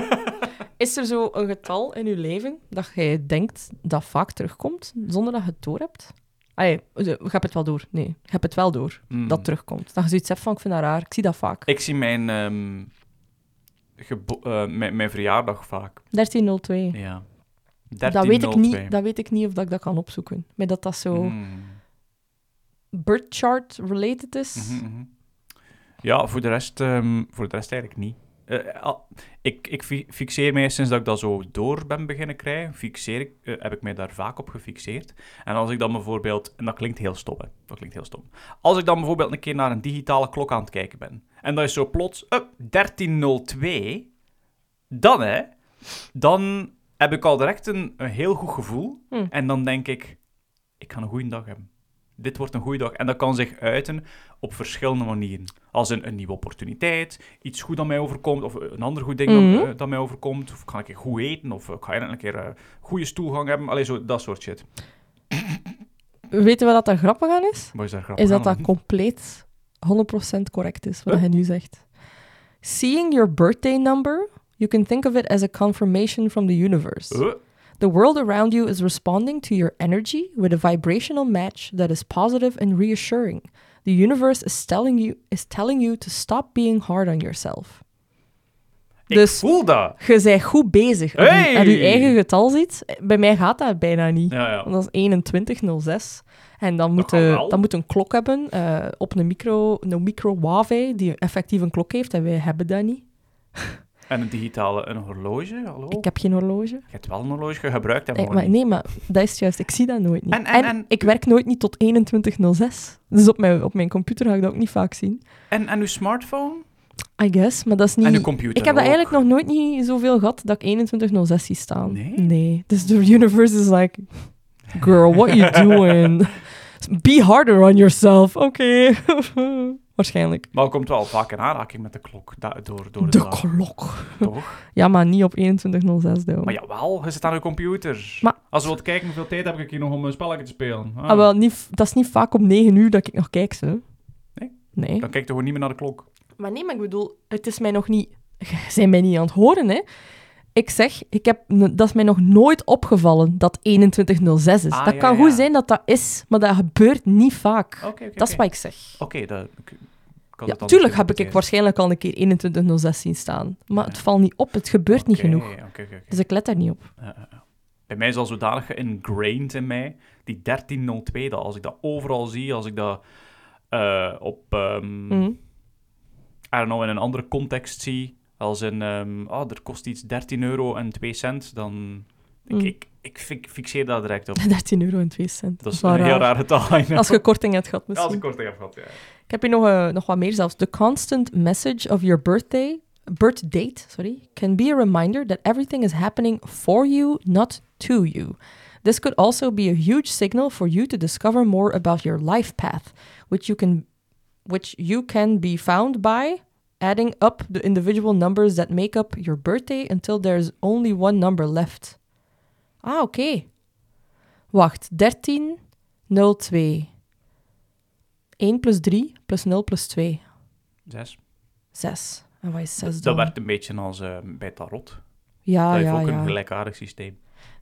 Is er zo een getal in je leven dat jij denkt dat vaak terugkomt, zonder dat je het door hebt? Allee, je hebt het wel door. Nee, je hebt het wel door Hmm. dat terugkomt. Dat je zoiets hebt van, ik vind dat raar. Ik zie dat vaak. Ik zie mijn, ehm, eh, mijn, mijn verjaardag vaak. 1302. Ja. Dat weet, ik 1302. niet, dat weet ik niet of dat ik dat kan opzoeken. Maar dat dat zo Hmm. birth chart related is. Mhm, mhm. Ja, voor de rest, ehm, voor de rest eigenlijk niet. Eh, al- ik, ik fi- fixeer mij sinds dat ik dat zo door ben beginnen krijgen, fixeer ik, eh, heb ik mij daar vaak op gefixeerd. En als ik dan bijvoorbeeld, en dat klinkt heel stom, hè, dat klinkt heel stom. Als ik dan bijvoorbeeld een keer naar een digitale klok aan het kijken ben, en dat is zo plots, up, 13.02, dan hè, dan heb ik al direct een, een heel goed gevoel. Hm. En dan denk ik, ik ga een goede dag hebben. Dit wordt een goede dag. En dat kan zich uiten op verschillende manieren. Als een, een nieuwe opportuniteit, iets goed dat mij overkomt, of een ander goed ding Mhm. dat, dat mij overkomt. Of ik ga een keer goed eten, of ik ga een keer een goede stoelgang hebben. Allee, zo, dat soort shit. Weten we dat dat grappig aan is? Wat is daar grappig Is dat aan? dat compleet 100% correct is, wat Huh? hij nu zegt. Seeing your birthday number, you can think of it as a confirmation from the universe. The world around you is responding to your energy with a vibrational match that is positive and reassuring. The universe is telling you, is telling you to stop being hard on yourself. ik Dus- voel dat. Je bent goed bezig. Als je- Hey! Als je eigen getal ziet, bij mij gaat dat bijna niet. Ja, ja. Want dat is 2106. En dan moet, de, wel. dan moet een klok hebben eh, op een micro, een microwave die effectief een klok heeft. En wij hebben dat niet. En een digitale een horloge, hallo? Ik heb geen horloge. Je hebt wel een horloge, je gebruikt Eh, gewoon maar, nee, maar dat is juist. Ik zie dat nooit niet. En- en- en- ik werk nooit niet tot 2106. Dus op mijn, op mijn computer ga ik dat ook niet vaak zien. En, en uw smartphone? I guess, maar dat is niet... En uw computer ik heb dat ook. eigenlijk nog nooit niet zoveel gehad dat ik 2106 zie staan. Nee? Nee. Dus de universe is like... Girl, what you doing? Be harder on yourself. Oké. Waarschijnlijk. Maar je komt wel vaak in aanraking met de klok da- door, door de, De klok. toch? Ja, maar niet op 2106, though. Maar jawel, je zit aan je computer. Maar- Als je wilt kijken hoeveel tijd heb ik hier nog om een spelletje te spelen. Ah, Ah, wel, niet, dat is niet vaak om 9 uur dat ik nog kijk, ze. Nee? Nee. Dan kijk je gewoon niet meer naar de klok. Maar nee, maar ik bedoel, het is mij nog niet... Ze zijn mij niet aan het horen, hè. Ik zeg, ik heb, dat is mij nog nooit opgevallen dat 2106 is. Ah, dat ja, kan ja. goed zijn dat dat is, maar dat gebeurt niet vaak. Dat is wat ik zeg. Oké, dat... Ja, tuurlijk heb ik, ik waarschijnlijk al een keer 2106 zien staan. Maar Ja. het valt niet op, het gebeurt niet genoeg. Dus ik let daar niet op. Ja. Bij mij is al zodanig ingrained in mij, die 1302, dat als ik dat overal zie, als ik dat eh, op, Mhm. I don't know, in een andere context zie, als in, ehm, oh, er kost iets 13 euro en 2 cent, dan... Ik, Mm. ik, ik fi- fixeer dat direct op. 13 euro en 2 cent. Dat is een heel raar. raar getal. Als je korting hebt gehad, Ja, als misschien. ik korting heb gehad, ja. Ik heb hier nog, eh, nog wat meer zelfs. The constant message of your birthday, birth date, sorry, can be a reminder that everything is happening for you, not to you. This could also be a huge signal for you to discover more about your life path, which you can, which you can be found by adding up the individual numbers that make up your birthday until there's only one number left. Ah, oké. Wacht, 13, 02. 1 plus 3 plus 0 plus 2. Zes. 6. En wat is 6 Dat dan? werkt een beetje als eh, bij Tarot. Ja, dat heeft ja, ook een gelijkaardig systeem.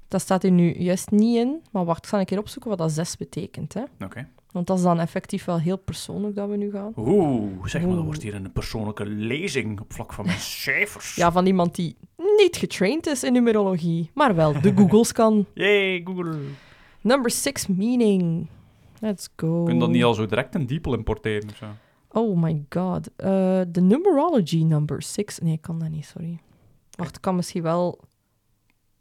Dat staat hier nu juist niet in. Maar wacht, ik ga een keer opzoeken wat dat 6 betekent. Hè? Oké. Want dat is dan effectief wel heel persoonlijk dat we nu gaan. Oeh, zeg maar, dat wordt hier een persoonlijke lezing op vlak van mijn cijfers. Ja, van iemand die niet getraind is in numerologie, maar wel de Googles kan. Yay, Google. Number 6 meaning. Let's go. Kun je dat niet al zo direct een diepel importeren of zo? Oh my god. Eh, De numerology number 6. Nee, ik kan dat niet, sorry. Wacht, ik kan misschien wel...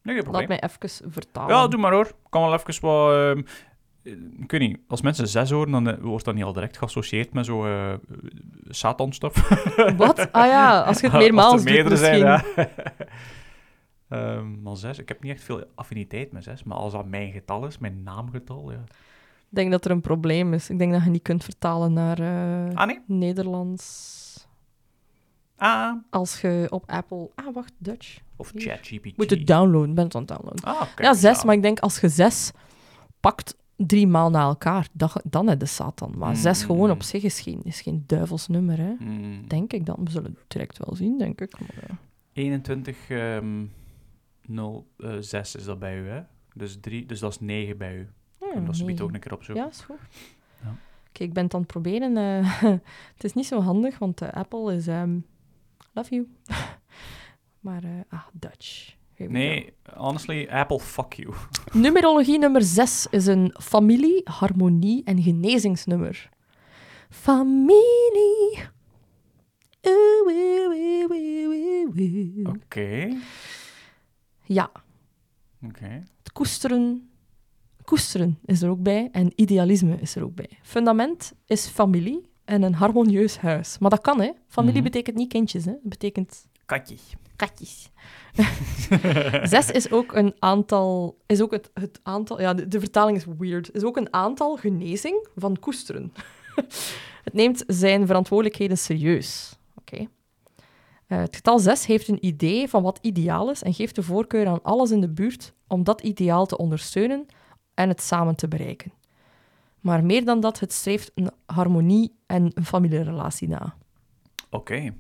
Nee. Laat mij even vertalen. Ja, doe maar hoor. Ik kan wel even wat... eh, ik weet niet, als mensen zes horen, dan eh, wordt dat niet al direct geassocieerd met zo eh Satan-stuff. Wat? Ah ja, als je het Als meermaals er doet meerdere zijn, ja. Ehm, maar zes, ik heb niet echt veel affiniteit met zes, maar als dat mijn getal is, mijn naamgetal, ja. Ik denk dat er een probleem is. Ik denk dat je niet kunt vertalen naar eh, Ah, nee? Nederlands. Ah, Als je op Apple... Ah, wacht, Dutch. of. ChatGPT. Moet het downloaden. Ben het aan het downloaden. Ah, kijk, ja, zes. Maar ik denk als je zes pakt drie maal na elkaar, dan, dan heb je Satan. Maar zes Mm. gewoon op zich is geen, is geen duivelsnummer, hè. Hmm. Denk ik dan. We zullen het direct wel zien, denk ik. Maar, ja. 21, ehm 0, eh, 6 is dat bij u, hè? Dus, drie, dus dat is 9 bij u. Oh, en dat negen. ook een keer opzoeken. Ja, is goed. Ja. Oké, ik ben het aan het proberen. eh, het is niet zo handig, want eh, Apple is... ehm, love you. maar, eh, ah, Dutch. Nee, honestly, Apple, fuck you. Numerologie nummer 6 is een familie, harmonie en genezingsnummer. Familie. Oké, Ja, oké. het koesteren. Koesteren is er ook bij en idealisme is er ook bij. Fundament is familie en een harmonieus huis. Maar dat kan, hè? Familie Mhm. betekent niet kindjes, hè? Het betekent Katje. katjes. Zes is ook een aantal... Is ook het, het aantal... Ja, de, de vertaling is weird. Is ook een aantal genezing van koesteren. het neemt zijn verantwoordelijkheden serieus. Oké. Eh, het getal 6 heeft een idee van wat ideaal is en geeft de voorkeur aan alles in de buurt om dat ideaal te ondersteunen en het samen te bereiken. Maar meer dan dat, het streeft een harmonie en een familierelatie na. Oké.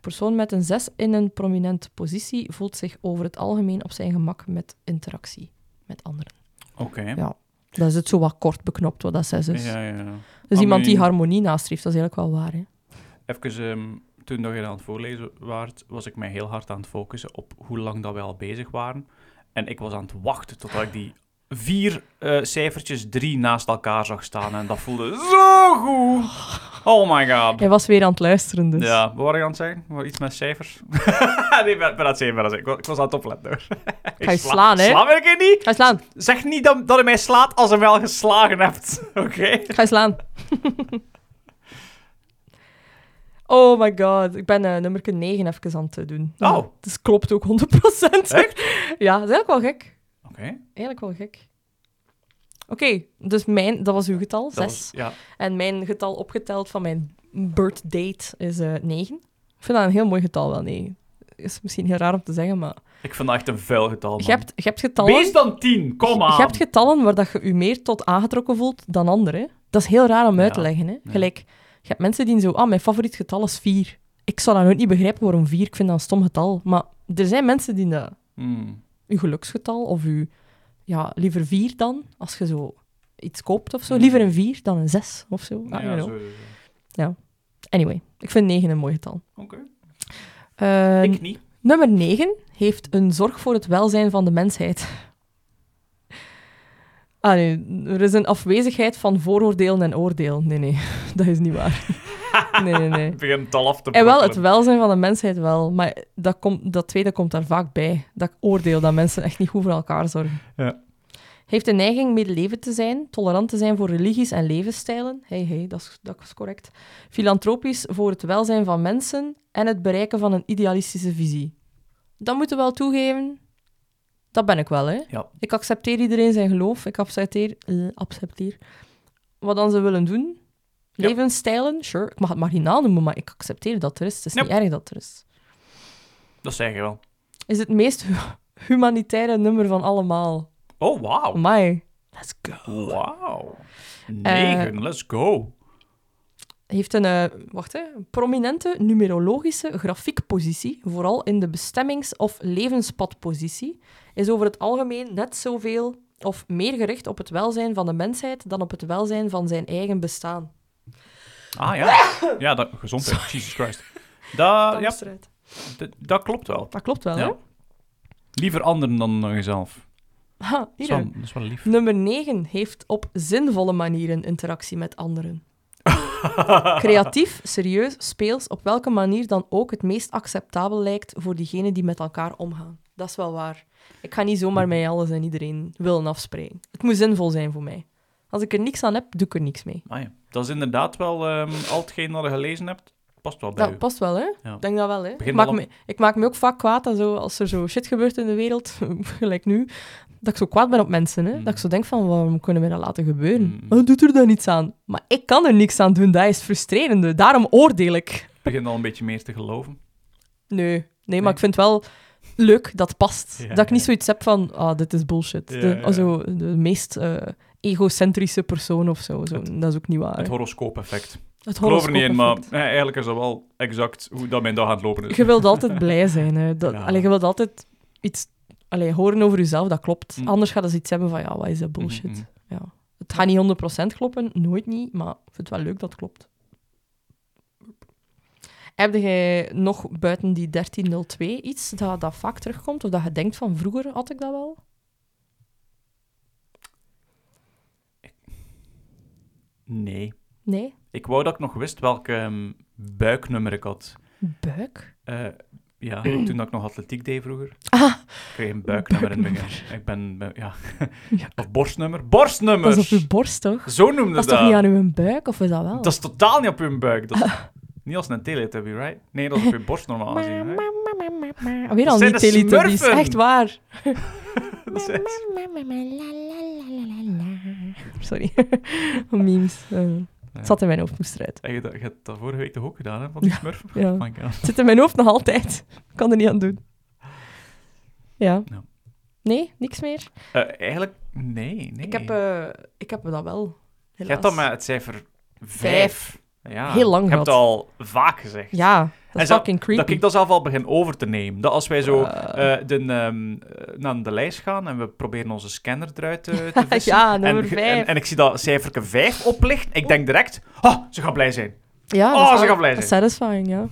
Persoon met een 6 in een prominente positie voelt zich over het algemeen op zijn gemak met interactie met anderen. Oké. Ja. Dat is het zo wat kort beknopt wat dat 6 is. Ja, ja. Dus iemand die Harmonie. nastreeft, dat is eigenlijk wel waar. Hè? Even, ehm, toen dat je aan het voorlezen waart, was ik mij heel hard aan het focussen op hoe lang dat wij al bezig waren. En ik was aan het wachten totdat ik die vier eh, cijfertjes drie naast elkaar zag staan. En dat voelde zo goed. Oh my god. Hij was weer aan het luisteren, dus. Ja, wat waren aan het zeggen? Wat Iets met cijfers? nee, ik ben, ben aan het zeggen, ben aan het zeggen. Ik was- Ik was aan het opletten hoor. Ga je Ik sla- slaan, hè? Sla me een keer niet. Ga je slaan. Zeg niet dat, dat je mij slaat als je wel geslagen hebt. Oké? Ga je slaan. oh my god. Ik ben uh, nummer 9 even aan het doen. Oh. Dus klopt ook 100%. Echt? ja, dat is eigenlijk wel gek. Oké. Eigenlijk wel gek. Oké, dus mijn, dat was uw getal, Dat 6. was- ja. En mijn getal opgeteld van mijn birth date is eh 9. Ik vind dat een heel mooi getal wel, 9. Is misschien heel raar om te zeggen, maar... Ik vind dat echt een vuil getal, man. Je hebt, je hebt getallen... Wees dan 10, kom aan. Je hebt getallen waar dat je je meer tot aangetrokken voelt dan anderen. Dat is heel raar om uit te Ja, leggen. Hè? ja. Gelijk, je hebt mensen die zo... Ah, mijn favoriet getal is 4. Ik zou dat nooit niet begrijpen waarom 4. Ik vind dat een stom getal. Maar er zijn mensen die dat... Hmm. Je geluksgetal of je... Ja, liever 4 dan, als je zo iets koopt of zo. Liever een 4 dan een 6 of zo. Ja, zo, zo. Anyway, ik vind 9 een mooi getal. Oké. Eh, Ik niet. Nummer 9 heeft een zorg voor het welzijn van de mensheid. Ah nee, er is een afwezigheid van vooroordelen en oordeel. Nee, nee, dat is niet waar. Nee, nee, nee. Het al af te En wel het welzijn van de mensheid wel, maar dat, komt, dat tweede komt daar vaak bij. Dat oordeel dat mensen echt niet goed voor elkaar zorgen. Ja. Heeft de neiging medeleven te zijn, tolerant te zijn voor religies en levensstijlen. Hey, hey, dat is, dat is correct. Filantropisch voor het welzijn van mensen en het bereiken van een idealistische visie. Dat moeten we wel toegeven. Dat ben ik wel, hè. Ja. Ik accepteer iedereen zijn geloof. Ik accepteer, eh, accepteer wat dan ze willen doen. Ja. Levensstijlen, sure. Ik mag het marginaal noemen, maar ik accepteer dat er is. Het is niet erg dat er is. Dat zeg je wel. Is het meest hu- humanitaire nummer van allemaal. Oh, wauw. Amai. Let's go. Wauw. Eh, 9, let's go. heeft een, eh, wacht, hè, een prominente numerologische grafiekpositie, vooral in de bestemmings- of levenspadpositie, is over het algemeen net zoveel of meer gericht op het welzijn van de mensheid dan op het welzijn van zijn eigen bestaan. Ah ja. Ja, dat, gezondheid. Jesus Christ. Dat, ja, d- dat klopt wel. Dat klopt wel, Ja. hè? Liever anderen dan dan jezelf. Ha, Dat is, hier. wel, dat is wel lief. Nummer 9 heeft op zinvolle manieren interactie met anderen. Creatief, serieus, speels, op welke manier dan ook het meest acceptabel lijkt voor diegenen die met elkaar omgaan. Dat is wel waar. Ik ga niet zomaar met alles en iedereen willen afspreken. Het moet zinvol zijn voor mij. Als ik er niks aan heb, doe ik er niks mee. Ah, ja. Dat is inderdaad wel ehm, al hetgeen dat je gelezen hebt. Past wel bij Dat u. past wel, hè? Ja. Ik denk dat wel, hè? Ik maak, op- me, ik maak me ook vaak kwaad zo, als er zo shit gebeurt in de wereld, gelijk nu, dat ik zo kwaad ben op mensen, hè? Mm. Dat ik zo denk van, waarom kunnen we dat laten gebeuren? Mm. Wat doet er dan niets aan? Maar ik kan er niks aan doen, dat is frustrerende. Daarom oordeel ik. Ik begin al een beetje meer te geloven. Nee, nee, maar ik vind wel leuk dat het past. Ja, dat ik niet zoiets heb van, ah, dit is bullshit. Ja, de, ja. Zo, de meest eh, egocentrische persoon of zo. zo. Dat is ook niet waar. Het horoscoop-effect. Het Ik geloof er niet in, maar eigenlijk is dat wel exact hoe dat mijn dag aan het lopen is. Je wilt altijd blij zijn. Hè. Dat, Ja. allee, je wilt altijd iets allee, horen over jezelf, dat klopt. Mm. Anders gaat je iets hebben van, ja, wat is dat bullshit? Mhm, mhm. Ja. Het gaat niet 100% kloppen, nooit niet, maar ik vind het wel leuk dat het klopt. Heb jij nog buiten die 1302 iets dat, dat vaak terugkomt? Of dat je denkt van, vroeger had ik dat wel? Nee. Nee? Ik wou dat ik nog wist welk ehm, buiknummer ik had. Buik? Eh, ja, toen dat ik nog atletiek deed vroeger. Ah, Ik kreeg een buiknummer in het begin. Buiknummer. Ik ben, ben- ja. Ja. Of borstnummer. dat Borstnummers! is op je borst, toch? Zo noemde Dat dat. is toch niet aan uw buik, of is dat wel? Dat is totaal niet op je buik. Dat is niet als een teletubby, right? Nee, dat is op je borst normaal gezien. Right? Weer Dat al de Teletubbies. Echt waar. Dat is echt- Sorry. Memes. eh, het zat in mijn hoofd, moest eruit. Heb je, dat, je hebt dat vorige week toch ook gedaan, hè? Van die smurfen? Ja. Het zit in mijn hoofd nog altijd. Ik kan er niet aan doen. Ja. Ja. Nee, niks meer. Eh, eigenlijk, nee, nee. Ik, heb, eh, ik heb dat wel. Je Helaas. hebt dat met het cijfer 5. Ja. Heel lang Je hebt gehad. het al vaak gezegd. Ja, En is fucking creepy. Dat ik dat zelf al begin over te nemen. Dat als wij zo Eh. eh, de, ehm, eh, naar de lijst gaan en we proberen onze scanner eruit te, te vissen. ja, nummer en. En, en ik zie dat cijferke 5 oplicht. Ik denk direct, oh, ze gaat blij zijn. ja, Oh, dat is ze gaan blij zijn. satisfying, ja.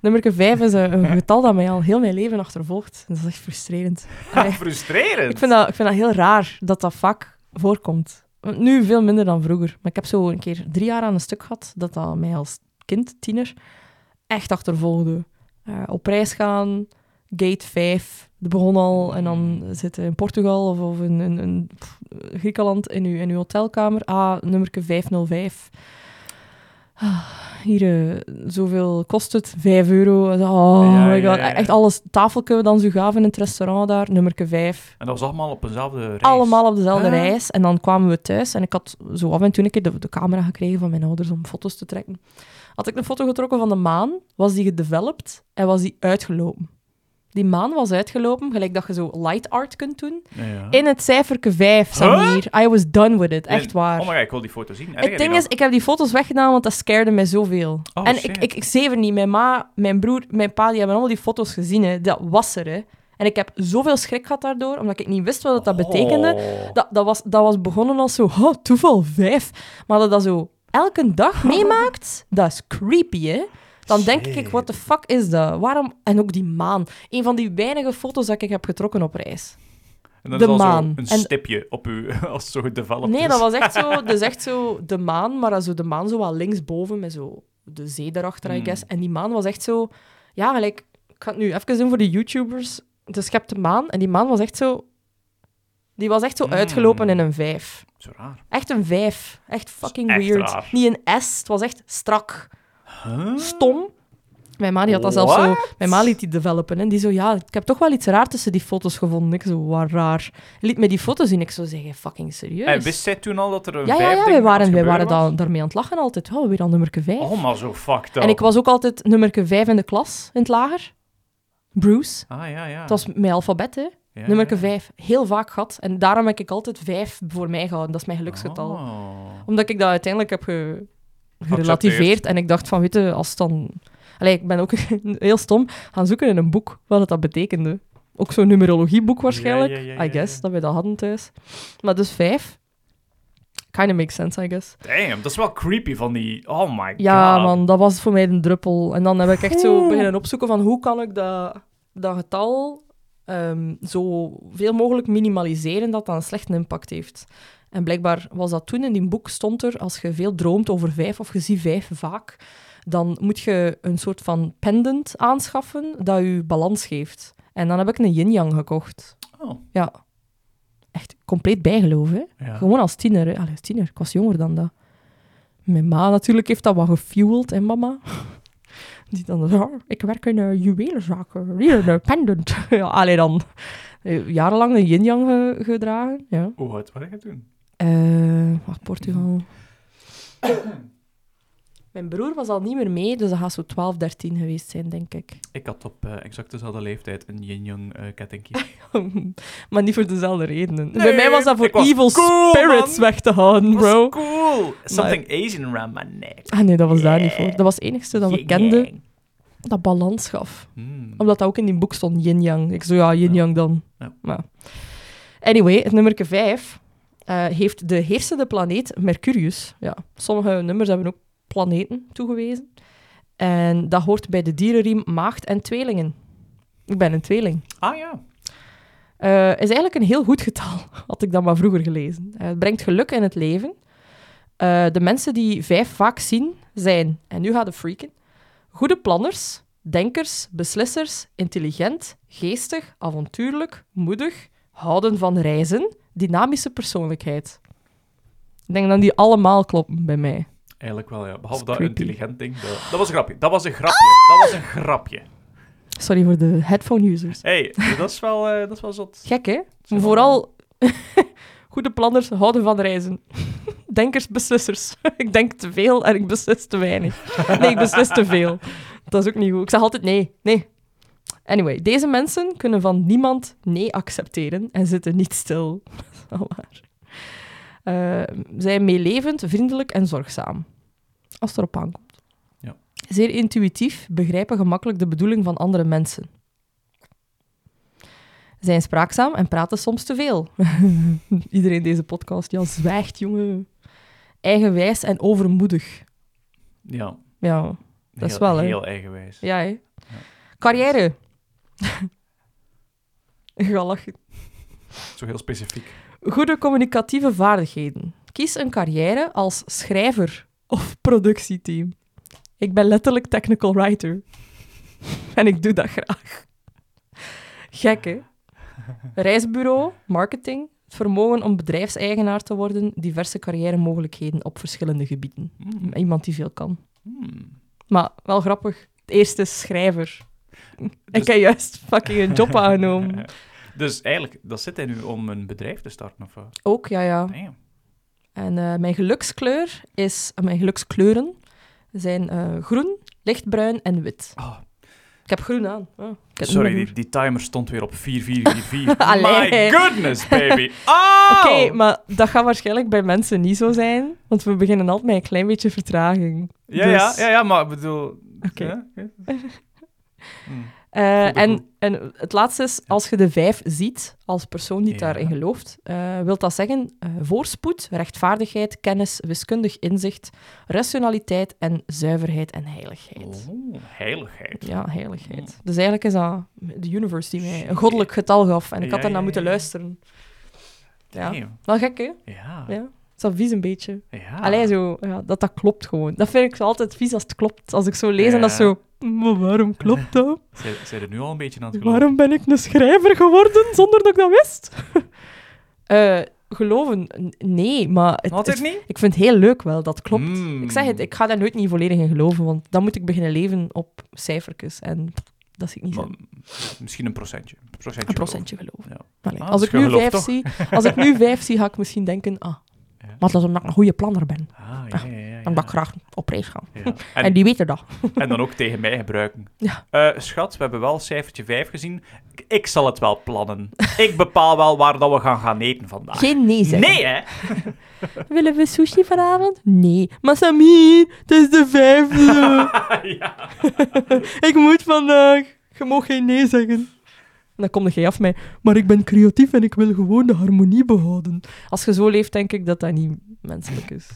Nummer 5 is een, een getal dat mij al heel mijn leven achtervolgt. Dat is echt frustrerend. Allee. Frustrerend. Ik vind, dat, ik vind dat heel raar dat dat vaak voorkomt. Nu veel minder dan vroeger. Maar ik heb zo een keer drie jaar aan een stuk gehad dat dat mij als kind, tiener, echt achtervolgde. Eh, op reis gaan, gate 5, dat begon al. En dan zitten in Portugal of, of in, in, in pff, Griekenland in uw, in uw hotelkamer. Ah, nummer 505. Ah, hier, eh, zoveel kost het? 5 euro. Oh Ja, my god. ja, ja. Echt alles, tafeltje dan zo gaven in het restaurant daar, nummerke 5. En dat was allemaal op eenzelfde reis. Allemaal op dezelfde Huh? reis. En dan kwamen we thuis en ik had zo af en toe een keer de, de camera gekregen van mijn ouders om foto's te trekken. Had ik een foto getrokken van de maan, was die gedeveloped en was die uitgelopen. Die maan was uitgelopen, gelijk dat je zo light art kunt doen. Ja, ja. In het cijferke 5, Samir. I was done with it, echt waar. Oh my god, ik wil die foto zien. Het ding is, ik heb die foto's weggedaan, want dat scared mij zoveel. Oh, en ik, shit. ik, ik zever niet. Mijn ma, mijn broer, mijn pa, die hebben allemaal die foto's gezien. Hè. Dat was er, hè. En ik heb zoveel schrik gehad daardoor, omdat ik niet wist wat dat betekende. Oh. Dat, dat, was, dat was begonnen als zo, oh, toeval, vijf. Maar dat dat zo elke dag meemaakt, dat is creepy, hè. Dan denk ik, what the fuck is dat? Waarom? En ook die maan. Een van die weinige foto's dat ik heb getrokken op reis. En dan de is maan. een En- stipje op u, als het zo gedeveloped Nee, is. dat was echt zo, dus echt zo de maan, maar zo de maan zo wat linksboven met zo de zee daarachter, I Hmm. guess. En die maan was echt zo, ja, gelijk, ik ga het nu even doen voor de YouTubers. Dus je hebt de maan en die maan was echt zo, die was echt zo Hmm. uitgelopen in een vijf. Zo raar. Echt een vijf. Echt fucking echt weird. raar. Niet een S, het was echt strak. Huh? Stom. Mijn ma die had dat zelfs zo... What? Mijn ma liet die developen. En die zo, ja, ik heb toch wel iets raar tussen die foto's gevonden. Ik zo, wat raar. Hij liet mij die foto's zien. Ik zo zeggen, fucking serieus. En wist zij toen al dat er een Ja, ja, vijf ja, ding wij waren, wij waren daarmee aan het lachen altijd. Oh, weer aan nummerke 5. Oh, maar zo fucked up. en ik was ook altijd nummerke 5 in de klas, in het lager. Bruce. Ah, ja, ja. Het was mijn alfabet, hè. Ja, nummerke ja. 5. Heel vaak gehad. En daarom heb ik altijd 5 voor mij gehouden. Dat is mijn geluksgetal. Oh. Omdat ik dat uiteindelijk heb ge- gerelativeerd. En ik dacht van, weet je, als dan... Allee, ik ben ook heel stom gaan zoeken in een boek wat het dat betekende. Ook zo'n numerologieboek waarschijnlijk. Ja, ja, ja, I guess, dat we dat hadden thuis. Maar dus vijf. Kinda makes sense, I guess. Damn, dat is wel creepy van die... Oh my god. Ja, man, dat was voor mij een druppel. En dan heb ik echt zo beginnen opzoeken van hoe kan ik dat, dat getal ehm, zo veel mogelijk minimaliseren dat dat een slechte impact heeft. En blijkbaar was dat toen in die boek stond er, als je veel droomt over vijf of je ziet vijf vaak, dan moet je een soort van pendant aanschaffen dat je balans geeft. En dan heb ik een yin-yang gekocht. Oh. Ja. Echt compleet bijgeloof, hè. Ja. Gewoon als tiener. Hè. Allee, als tiener. Ik was jonger dan dat. Mijn ma natuurlijk heeft dat wat gefueld, en mama. Die dan, ja, ik werk in een juwelenzaken. Hier, een pendant. ja, allee dan. Eh, Jarenlang een yin-yang ge- gedragen. Ja. Hoe oud was je toen? Eh, wacht, Portugal. Mijn broer was al niet meer mee, dus dat gaat zo 12, 13 geweest zijn, denk ik. Ik had op eh, exact dezelfde leeftijd een yin-yang eh kettingje. maar niet voor dezelfde redenen. Nee, Bij mij was dat voor was evil cool, spirits man. weg te houden, bro. cool. Something Asian around my neck. Ah nee, dat was daar niet voor. Dat was het enigste dat we kenden dat balans gaf. Hmm. Omdat dat ook in die boek stond, yin-yang. Ik zo, ja, yin-yang dan. Ja. Maar. Anyway, het nummer 5 heeft de heersende planeet Mercurius. Ja, sommige nummers hebben ook planeten toegewezen. En dat hoort bij de dierenriem maagd en tweelingen. Ik ben een tweeling. Ah ja. Eh, is eigenlijk een heel goed getal, had ik dat maar vroeger gelezen. Eh, het brengt geluk in het leven. Eh, de mensen die vijf vaak zien zijn, en nu gaat de freaken, goede planners, denkers, beslissers, intelligent, geestig, avontuurlijk, moedig, houden van reizen, dynamische persoonlijkheid. Ik denk dat die allemaal kloppen bij mij. Eigenlijk wel, ja. Behalve Dat intelligent ding. Dat, dat was een grapje. Dat was een grapje. Dat was een grapje. Sorry voor de headphone-users. hey, dat is wel, eh, dat is wel zot. Gek, hè? Vooral goede planners houden van reizen. Denkers, beslissers. ik denk te veel en ik beslis te weinig. Nee, ik beslis te veel. Dat is ook niet goed. Ik zeg altijd nee. Nee. Anyway, deze mensen kunnen van niemand nee accepteren en zitten niet stil. Dat is wel waar. Eh, zijn meelevend, vriendelijk en zorgzaam. Als het erop aankomt. Ja. Zeer intuïtief, begrijpen gemakkelijk de bedoeling van andere mensen. Zijn spraakzaam en praten soms te veel. Iedereen deze podcast, ja, zwijgt, jongen. Eigenwijs en overmoedig. Ja. Ja, Dat is wel, hè. Heel eigenwijs. ja hè. Carrière. Ga lachen. Zo heel specifiek. Goede communicatieve vaardigheden. Kies een carrière als schrijver of productieteam. Ik ben letterlijk technical writer. en ik doe dat graag. Gek, hè? Reisbureau, marketing, het vermogen om bedrijfseigenaar te worden, diverse carrière-mogelijkheden op verschillende gebieden. Mm. Iemand die veel kan. Hmm. Maar wel grappig. De eerste schrijver. Ik Dus- heb juist fucking een job aangenomen. Dus eigenlijk, dat zit hij nu om een bedrijf te starten, of? Ook, ja, ja. Damn. En eh, mijn gelukskleur is... eh, mijn gelukskleuren zijn eh, groen, lichtbruin en wit. Ah, Ik heb groen aan. Oh, heb sorry, die, die timer stond weer op 4444. Allee. My goodness, baby. Oh! Oké, maar dat gaat waarschijnlijk bij mensen niet zo zijn, want we beginnen altijd met een klein beetje vertraging. Ja, Dus- ja, ja, ja, maar ik bedoel... Oké. ja. Hmm. Eh, en, en het laatste is, als je de vijf ziet, als persoon die Ja. daarin gelooft, eh wil dat zeggen eh, voorspoed, rechtvaardigheid, kennis, wiskundig inzicht, rationaliteit en zuiverheid en heiligheid. Oh, heiligheid. Ja, heiligheid. Dus eigenlijk is dat de universe die mij een goddelijk getal gaf en ik had Ja, daarna ja, moeten luisteren. Ja, wel gek, hè? Ja. Is dat vies een beetje? ja. Allee, zo, ja, dat dat klopt gewoon. Dat vind ik zo altijd vies als het klopt. Als ik zo lees en dat zo... Maar waarom klopt dat? Zijn, zijn er nu al een beetje aan het geloven? Waarom ben ik een schrijver geworden zonder dat ik dat wist? Eh, geloven? Nee, maar... Het, het- niet? ik vind het heel leuk wel, dat klopt. Hmm. Ik zeg het, ik ga daar nooit niet volledig in geloven, want dan moet ik beginnen leven op cijfertjes. En dat zie ik niet Maar, misschien een procentje. Een procentje. Een procentje geloven. Ja. Allee, Ah, als, dus ik nu vijf toch? zie, als ik nu vijf zie, ga ik misschien denken... Ah. Maar dat is omdat ik een goede planner ben. Ah, ja, ja, ja. ik graag op reis ga. Ja. En, En, die weten dat. en dan ook tegen mij gebruiken. Eh, schat, we hebben wel cijfertje 5 gezien. Ik, ik zal het wel plannen. ik bepaal wel waar dat we gaan gaan eten vandaag. Geen nee zeggen. Nee, hè? Willen we sushi vanavond? Nee. Maar Samir, het is de vijfde. ja. ik moet vandaag. Je mag geen nee zeggen. Dan kom jij af mij. Maar ik ben creatief en ik wil gewoon de harmonie behouden. Als je zo leeft, denk ik dat dat niet menselijk is.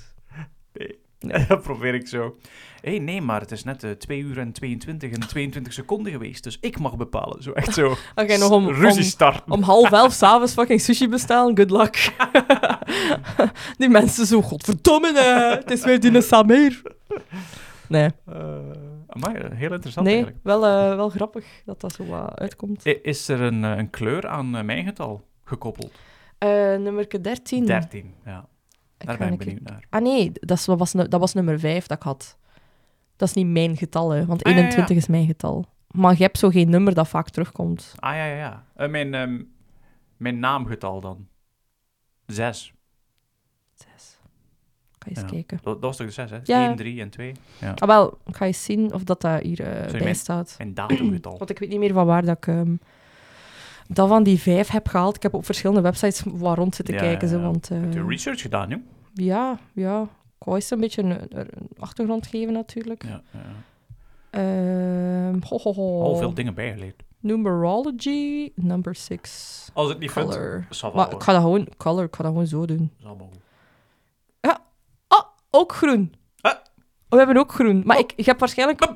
dat probeer ik zo. Hé, hey, nee, maar het is net eh 2 uur en 22 en 22 seconden geweest, dus ik mag bepalen. Zo echt zo. Als jij nog om, Ruzie om, starten. om half elf s'avonds fucking sushi bestellen, good luck. Die mensen zo, godverdomme, eh, het is weer die Samir. Nee, Eh, eh, heel interessant nee eigenlijk. wel, eh, wel grappig dat dat zo wat uitkomt. Is er een, eh, een kleur aan eh, mijn getal gekoppeld? Eh nummer 13. 13, ja. Ik Daar ga ben ik benieuwd naar. Ah nee, dat is- was, dat was nummer 5 dat ik had. Dat is niet mijn getal, hè, want Ah, ja, ja. 21 is mijn getal. Maar je hebt zo geen nummer dat vaak terugkomt. Ah, ja, ja, ja. Eh, mijn, ehm, mijn naamgetal dan? 6. 6. Ga eens Ja. kijken. Dat, dat was toch de 6, hè? Ja. 1, 3 en 2. Ja. Ah wel, ik ga eens zien of dat, dat hier eh, bij mijn- staat. Mijn datumgetal. Want ik weet niet meer van waar dat ik ehm, dat van die 5 heb gehaald. Ik heb op verschillende websites waar rond zitten Ja, kijken. ja, Zo, want, eh, Heb je research gedaan, joh? ja, ja. Ik wou eens een beetje een, een achtergrond geven natuurlijk. Ja, ja. Ehm, ho, ho, ho. Al veel dingen bijgeleerd. Numerology, number 6. Als het niet Color. zal. Maar ik ga dat gewoon, color, ik ga dat gewoon zo doen. Goed. Ook groen. Ah. Oh, we hebben ook groen. Maar Oh. ik, ik heb waarschijnlijk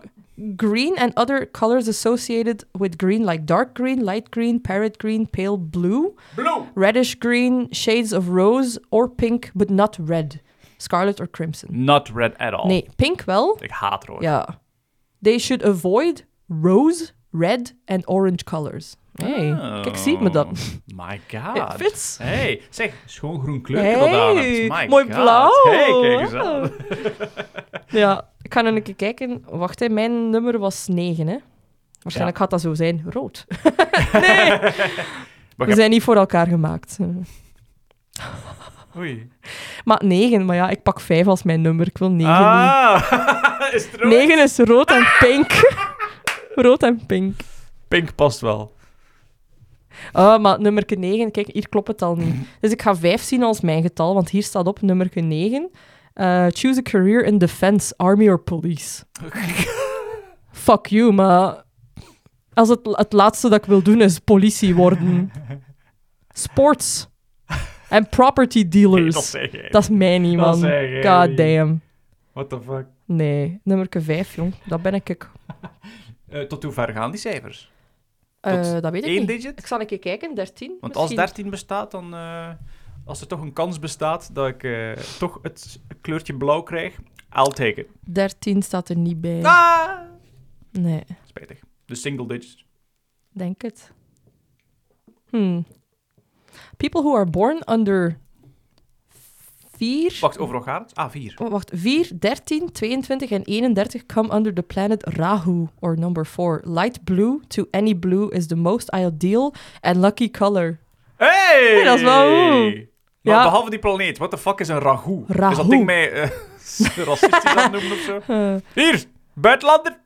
green and other colors associated with green, like dark green, light green, parrot green, pale blue, Blue! reddish green, shades of rose or pink, but not red. Scarlet or crimson. Not red at all. Nee, pink wel. Ik haat rood. Ja. They should avoid rose, red and orange colors. Hey, Oh, kijk, ziet me dat. My It god. fits. Hey, zeg, schoon groen hebt. Hey, My mooi god. blauw. Hey, kijk eens aan. Ja, ik ga nog een keer kijken. Wacht, hè, mijn nummer was 9, hè. Waarschijnlijk gaat dat zo zijn. Rood. nee, we zijn niet voor elkaar gemaakt. Oei. Maar 9, maar ja, ik pak 5 als mijn nummer. Ik wil 9 niet. Ah, is het rood? 9 is rood en pink. rood en pink. Pink past wel. Oh, maar nummer 9, kijk, hier klopt het al niet. Dus ik ga 5 zien als mijn getal, want hier staat op nummer 9. Eh, choose a career in defense, army or police. Fuck you, maar als het, het laatste dat ik wil doen is politie worden. Sports. En property dealers. dat is mij niet, man. God damn. What the fuck? Nee, nummer 5, jong. Dat ben ik. ik. Eh, tot hoe ver gaan die cijfers? Dat weet ik niet. digit? Ik zal een keer kijken, 13. Want als misschien. 13 bestaat, dan... eh, als er toch een kans bestaat dat ik eh, toch het kleurtje blauw krijg, I'll take it. 13 staat er niet bij. Ah! Nee. Spijtig. De single digits. Denk het. Hmm. People who are born under 4... Wacht, overal gaat het? Ah, vier. Oh, wacht, 4, 13, 22 en 31 come under the planet Rahu, or number 4. Light blue to any blue is the most ideal and lucky color. Hey! dat is wel goed. Maar Ja. behalve die planeet, what the fuck is een ragout? Is dat ding mij eh, racistisch aan het noemen of zo? Eh, Hier, buitenlander.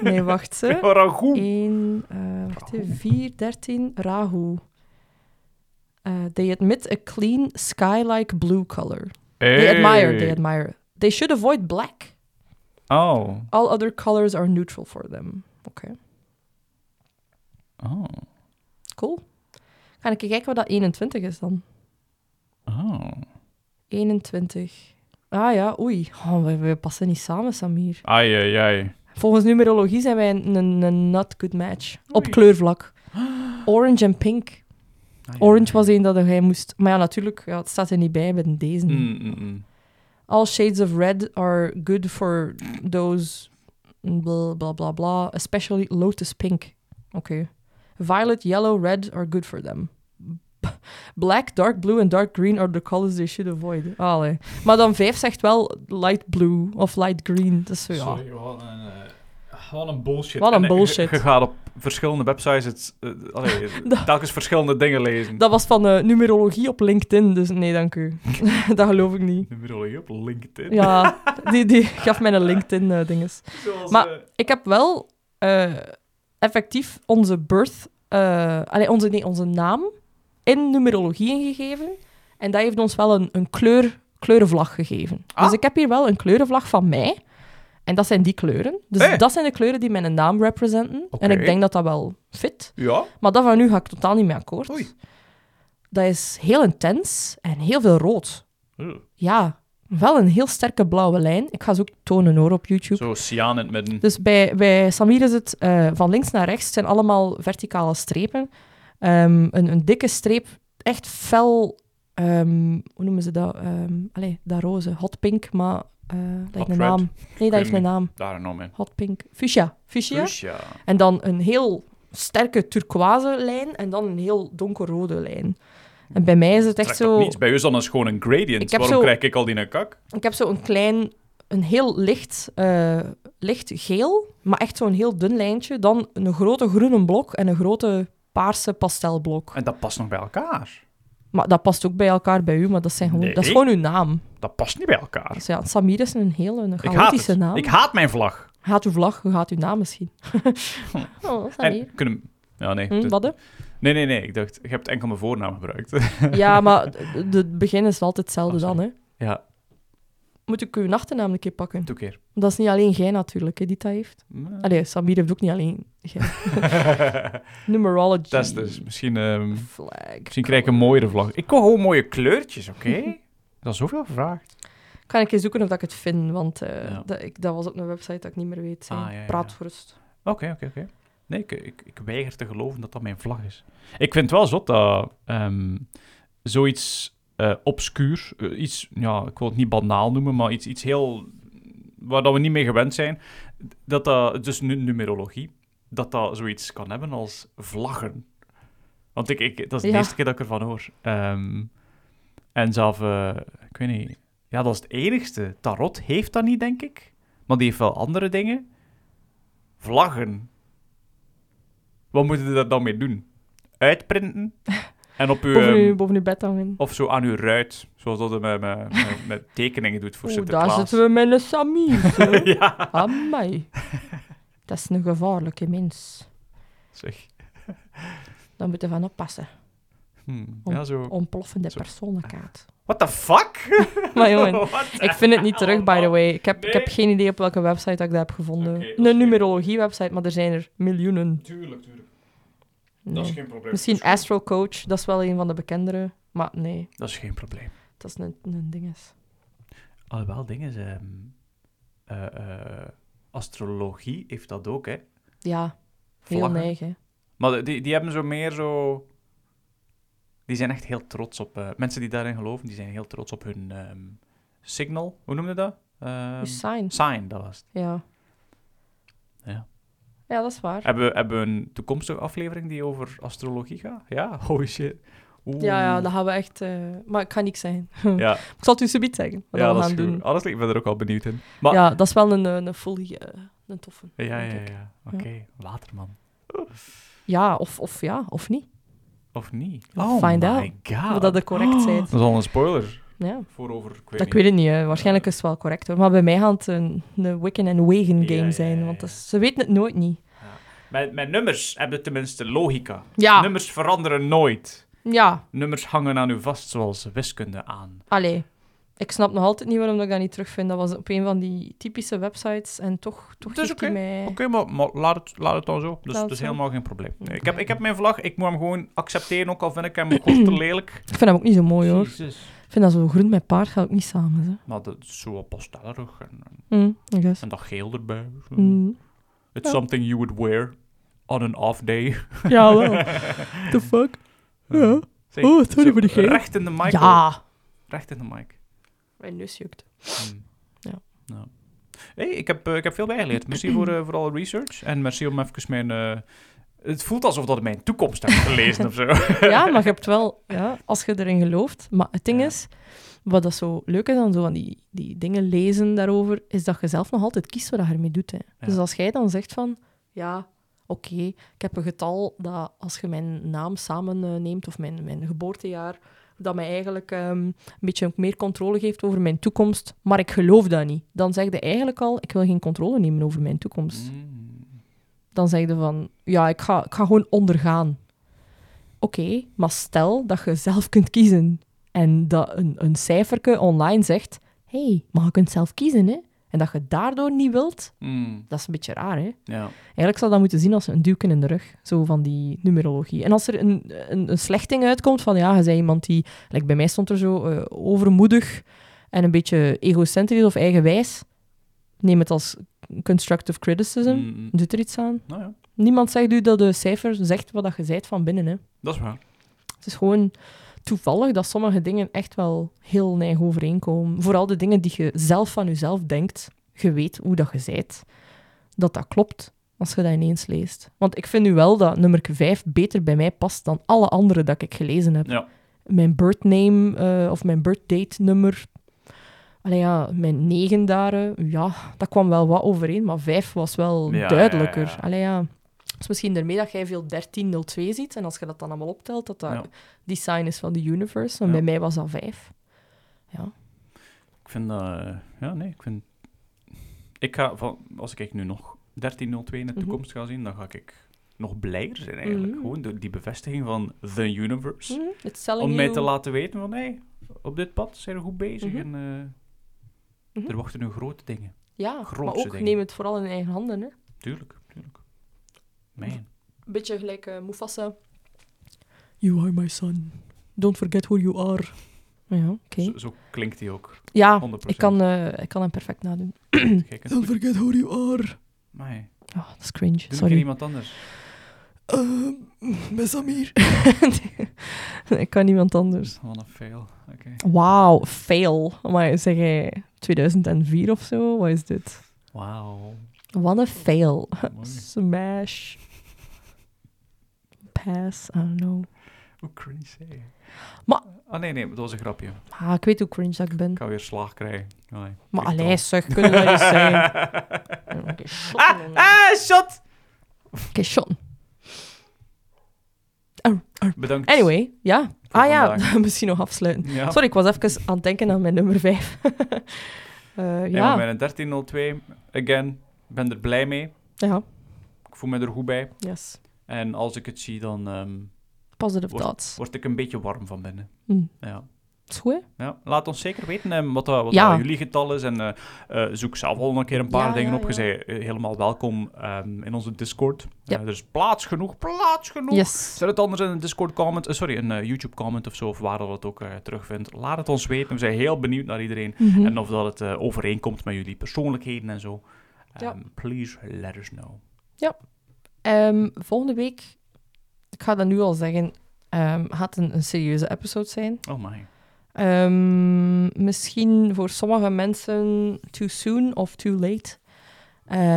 nee, wacht. Ragout. 1, eh wacht even, 4, 13, Rahu. Uh, they admit a clean sky-like blue color. They admire, they admire. They should avoid black. Oh. All other colors are neutral for them. Oké, Oh. cool. Ga ik kijken wat dat 21 is dan? Oh. 21. Ah ja, oei. Oh, we, we passen niet samen, Samir. Ai, ai, ai. Volgens numerologie zijn wij een, een, not good match. Op kleurvlak. Orange en pink. Ai, Orange was één dat hij moest... Maar ja, natuurlijk, ja, het staat er niet bij bij deze. Mm, mm, mm. All shades of red are good for those... Blah, blah, blah, blah. Especially lotus pink. Oké. Violet, yellow, red are good for them. Black, dark blue en dark green are the colors they should avoid. Allee. Maar dan 5 zegt wel light blue of light green. Dat is zo, ja. Sorry, eh, wat een bullshit. Wat een En, eh, bullshit. Je, gaat op verschillende websites het, eh, allee, Dat- telkens verschillende dingen lezen. Dat was van eh, numerologie op LinkedIn, dus nee, dank u. dat geloof ik niet. Numerologie op LinkedIn. Ja, die, die gaf mij een LinkedIn-dinges. Maar- ik heb wel eh, effectief onze birth, eh, allee, onze, nee, onze naam in numerologie ingegeven. En dat heeft ons wel een, een kleur, kleurenvlag gegeven. Ah. Dus ik heb hier wel een kleurenvlag van mij. En dat zijn die kleuren. Dus Hey. dat zijn de kleuren die mijn naam representen. En ik denk dat dat wel fit. ja. Maar dat van nu ga ik totaal niet mee akkoord. Oei. Dat is heel intens en heel veel rood. Oeh. Ja, wel een heel sterke blauwe lijn. Ik ga ze ook tonen hoor op YouTube. Zo cyaan in het midden. Dus bij, bij Samir is het eh, van links naar rechts. Het zijn allemaal verticale strepen. Ehm, een, een dikke streep, echt fel... ehm, hoe noemen ze dat? Ehm allee, dat roze. Hot pink, maar eh, dat heeft een red. naam. Nee, dat heeft een naam. Daar nou in. Hot pink. Fuchsia. Fuchsia. Fuchsia. En dan een heel sterke turquoise lijn en dan een heel donkerrode lijn. En bij mij is het echt zo... niets. Bij u is dan een gewoon een gradient. Waarom zo- krijg ik al die een kak? Ik heb zo een klein, een heel licht, eh, licht geel, maar echt zo'n heel dun lijntje. Dan een grote groene blok en een grote paarse pastelblok. En dat past nog bij elkaar. Maar dat past ook bij elkaar bij u, maar dat, zijn gewoon, Nee. dat is gewoon uw naam. Dat past niet bij elkaar. Dus ja, Samir is een hele haat chaotische naam. Ik haat mijn vlag. Gaat uw vlag, hoe gaat uw naam misschien? oh, Samir. En kunnen... Ja, nee. Hm, wat? Nee, nee, nee. Ik dacht, je hebt enkel mijn voornaam gebruikt. Ja, maar het begin is altijd hetzelfde Oh, dan, hè. ja, Moet ik uw achternaam een keer pakken? doe keer. Dat is niet alleen jij natuurlijk, hè, die dat heeft. Allee, Samir heeft ook niet alleen jij. Numerology. Dat is dus. Misschien, Flag. misschien krijg ik een mooiere vlag. Ik wil gewoon mooie kleurtjes, oké? Dat is zoveel gevraagd. Kan ik eens zoeken of dat ik het vind, want eh, Ja. dat, ik, dat was op een website dat ik niet meer weet. Ah, ja, ja, Praat ja. gerust. Oké, oké, oké. Nee, ik, ik, ik weiger te geloven dat dat mijn vlag is. Ik vind het wel zot dat ehm, zoiets eh obscuur, eh, iets, ja, ik wil het niet banaal noemen, maar iets, iets heel, waar dat we niet mee gewend zijn, dat dat, dus nu, numerologie, dat dat zoiets kan hebben als vlaggen. Want ik, ik, dat is de Ja. eerste keer dat ik ervan hoor. Ehm, en zelf, eh, ik weet niet, ja, dat is het enigste. Tarot heeft dat niet, denk ik. Maar die heeft wel andere dingen. Vlaggen. Wat moeten we daar dan mee doen? Uitprinten? En op uw... Boven, ehm, uw, boven uw bed hangen. of zo aan uw ruit, zoals dat met, met, met, tekeningen doet voor Oeh, daar zitten we met een Samir. ja, Amai. Dat is een gevaarlijke mens. zeg. Daar moeten we van oppassen. Hmm, ja, zo... Ontploffende Zo. What the fuck? Maar jongen, ik vind het niet terug, by the way. Ik heb, ik heb geen idee op welke website dat ik dat heb gevonden. Een numerologie-website, maar er zijn er miljoenen. Tuurlijk, tuurlijk. Nee. geen probleem. Misschien Astral Coach, dat is wel een van de bekendere. Maar nee, Dat is geen probleem. dat is een, een dinges. Alhoewel, dingen is... ehm, eh, eh, astrologie heeft dat ook, hè. Ja, heel neig, hè. Maar die, die hebben zo meer zo... Die zijn echt heel trots op... eh, mensen die daarin geloven, die zijn heel trots op hun ehm, signal. Hoe noem je dat? Ehm, sign. sign, dat was het. Ja. Ja. Ja, dat is waar. Hebben, we- hebben we een toekomstige aflevering die over astrologie gaat? Ja? Holy shit. Oeh. Ja, ja, dat gaan we echt... eh, maar ik ga niks zeggen. Ja, ik zal het u subiet zeggen, wat ja we dat gaan is doen. Honestly, ik ben er ook al benieuwd in. Maar, Ja, dat is wel een, een, een fully, eh, een toffe. ja, ja, ja. Oké, Waterman. Ja, of, of ja, of niet. Of niet? We'll Oh find my out. god. Of dat de correct zijn. Dat is al een spoiler. Ja. Voorover, ik weet Dat, niet. ik weet het niet, hè. waarschijnlijk is het wel correct. Hoor. Maar bij mij gaat het een, een Wicken en Wagen Ja, game ja, zijn, ja, want ja. dat is- ze weten het nooit niet. Met, met nummers hebben tenminste logica. Ja, Nummers veranderen nooit. ja, Nummers hangen aan u vast, zoals wiskunde aan. allee. Ik snap nog altijd niet waarom ik dat niet terugvind. Dat was op een van die typische websites en toch, toch hij oké. mij... Oké, maar, maar laat, het, laat het dan zo. Dus dat het is zo. helemaal geen probleem. Ik, heb, ik heb mijn vlag, ik moet hem gewoon accepteren, ook al vind ik hem kort te lelijk. Ik vind hem ook niet zo mooi, hoor. Jezus. Ik vind dat zo groen met paard gaat ook niet samen. Hè. Maar dat is zo pastellerig en, Mm, en dat geel erbij. Zo. Mm. It's Ja. something you would wear on an off day. Ja, wel. The fuck? Ja. Zeg, Oh, sorry voor de geel. Recht in de mic. hoor. Ja. Recht in de mic. Mijn neus jukt. Hmm. Ja. Nou. Hey, ik, heb, eh, ik heb veel bijgeleerd. Merci voor, eh, voor alle research. En merci om even mijn... eh, het voelt alsof dat ik mijn toekomst heb gelezen of zo. Ja, maar je hebt wel, ja, als je erin gelooft. Maar het ding Ja. is, wat dat zo leuk is aan zo aan die, die dingen lezen daarover, is dat je zelf nog altijd kiest wat je ermee doet. Hè. Ja. Dus als jij dan zegt van, ja, oké, ik heb een getal dat als je mijn naam samen eh, neemt, of mijn, mijn geboortejaar, dat mij eigenlijk ehm, een beetje meer controle geeft over mijn toekomst, maar ik geloof dat niet. Dan zeg je eigenlijk al, ik wil geen controle nemen over mijn toekomst Mm. dan zeg je van, ja, ik ga, ik ga gewoon ondergaan. Oké, maar stel dat je zelf kunt kiezen en dat een, een cijferke online zegt, hey, maar je kunt zelf kiezen, hè? En dat je daardoor niet wilt, Mm. dat is een beetje raar, hè? Ja. Eigenlijk zou dat moeten zien als een duwken in de rug, zo van die numerologie. En als er een, een, een slechting uitkomt van, ja, je bent iemand die, like bij mij stond er zo, eh, overmoedig en een beetje egocentrisch of eigenwijs, neem het als constructive criticism, Mm. doet er iets aan. Nou ja, Niemand zegt u dat de cijfer zegt wat dat je zijt van binnen. Hè. dat is waar. Het is gewoon toevallig dat sommige dingen echt wel heel neig overeenkomen. Vooral de dingen die je zelf van jezelf denkt, je weet hoe dat je zijt, dat dat klopt als je dat ineens leest. Want ik vind nu wel dat nummer 5 beter bij mij past dan alle andere dat ik gelezen heb. Ja. Mijn birthname eh, of mijn birthdate nummer. Allee, ja, mijn negen ja, dat kwam wel wat overeen, maar vijf was wel Ja, duidelijker. ja, ja. Allee, ja. Is misschien daarmee dat jij veel 1302 ziet, en als je dat dan allemaal optelt, dat dat Ja. die sign is van de universe, en Ja. bij mij was dat vijf. Ja. Ik vind dat... eh, ja, nee, ik vind... Ik ga van... Als ik nu nog 1302 in de Mhm. toekomst ga zien, dan ga ik nog blijer zijn eigenlijk. Mhm. Gewoon door die bevestiging van the universe. Mhm, Om mij you- te laten weten van, hé, op dit pad zijn we goed bezig en eh, er wachten nu grote dingen. Ja, maar grootste ook dingen. neem het vooral in eigen handen. Hè. Tuurlijk, tuurlijk. Man. Een beetje gelijk eh, Mufasa. You are my son. Don't forget who you are. Ja, oké. Zo, zo klinkt hij ook. Ja, 100%. ik kan, eh, ik kan hem perfect nadoen. Don't forget who you are. Amai. Oh, dat is cringe, Doe sorry. iemand anders. Uh, met Samir. ik kan niemand anders. Wat een fail. Oké. Wauw, fail. Maar zeg jij 2004 of zo? Wat is dit? Wauw. Wat een fail. Smash. Pass, I don't know. Hoe cringe je? Maar- Ah nee, nee, dat was een grapje. Ah, ik weet hoe cringe dat ik ben. Ik ga weer slaag krijgen. Allee, Maar kijk allee, dan. zeg, kunnen niet zijn? Oké, shot. Ah, ah, shot! Oké, shot. Bedankt. Anyway, ja. Ah ja, misschien nog afsluiten. Ja. Sorry, ik was even aan het denken aan mijn nummer 5. Ja, ja, met een 1302, again, ben er blij mee. ja, Ik voel me er goed bij. yes. En als ik het zie, dan ehm, Positive Wordt- thoughts. word ik een beetje warm van binnen. Hm. Ja. Is goed, hè? Ja, laat ons zeker weten ehm, wat, dat, wat Ja. dat jullie getal is. En eh, eh, zoek zelf al een keer een paar Ja, dingen op. Je eh, helemaal welkom ehm, in onze Discord. Ja. Er is plaats genoeg, plaats genoeg. Yes. Zet het anders in een Discord comment, eh, sorry, een eh, YouTube comment of zo, of waar dat het ook terugvindt. Laat het ons weten. We zijn heel benieuwd naar iedereen. Mhm. En of dat het overeenkomt met jullie persoonlijkheden en zo. Ja. Ehm, Please let us know. Ehm, volgende week, ik ga dat nu al zeggen, ehm, gaat een, een serieuze episode zijn. Oh my. Misschien voor sommige mensen too soon of too late.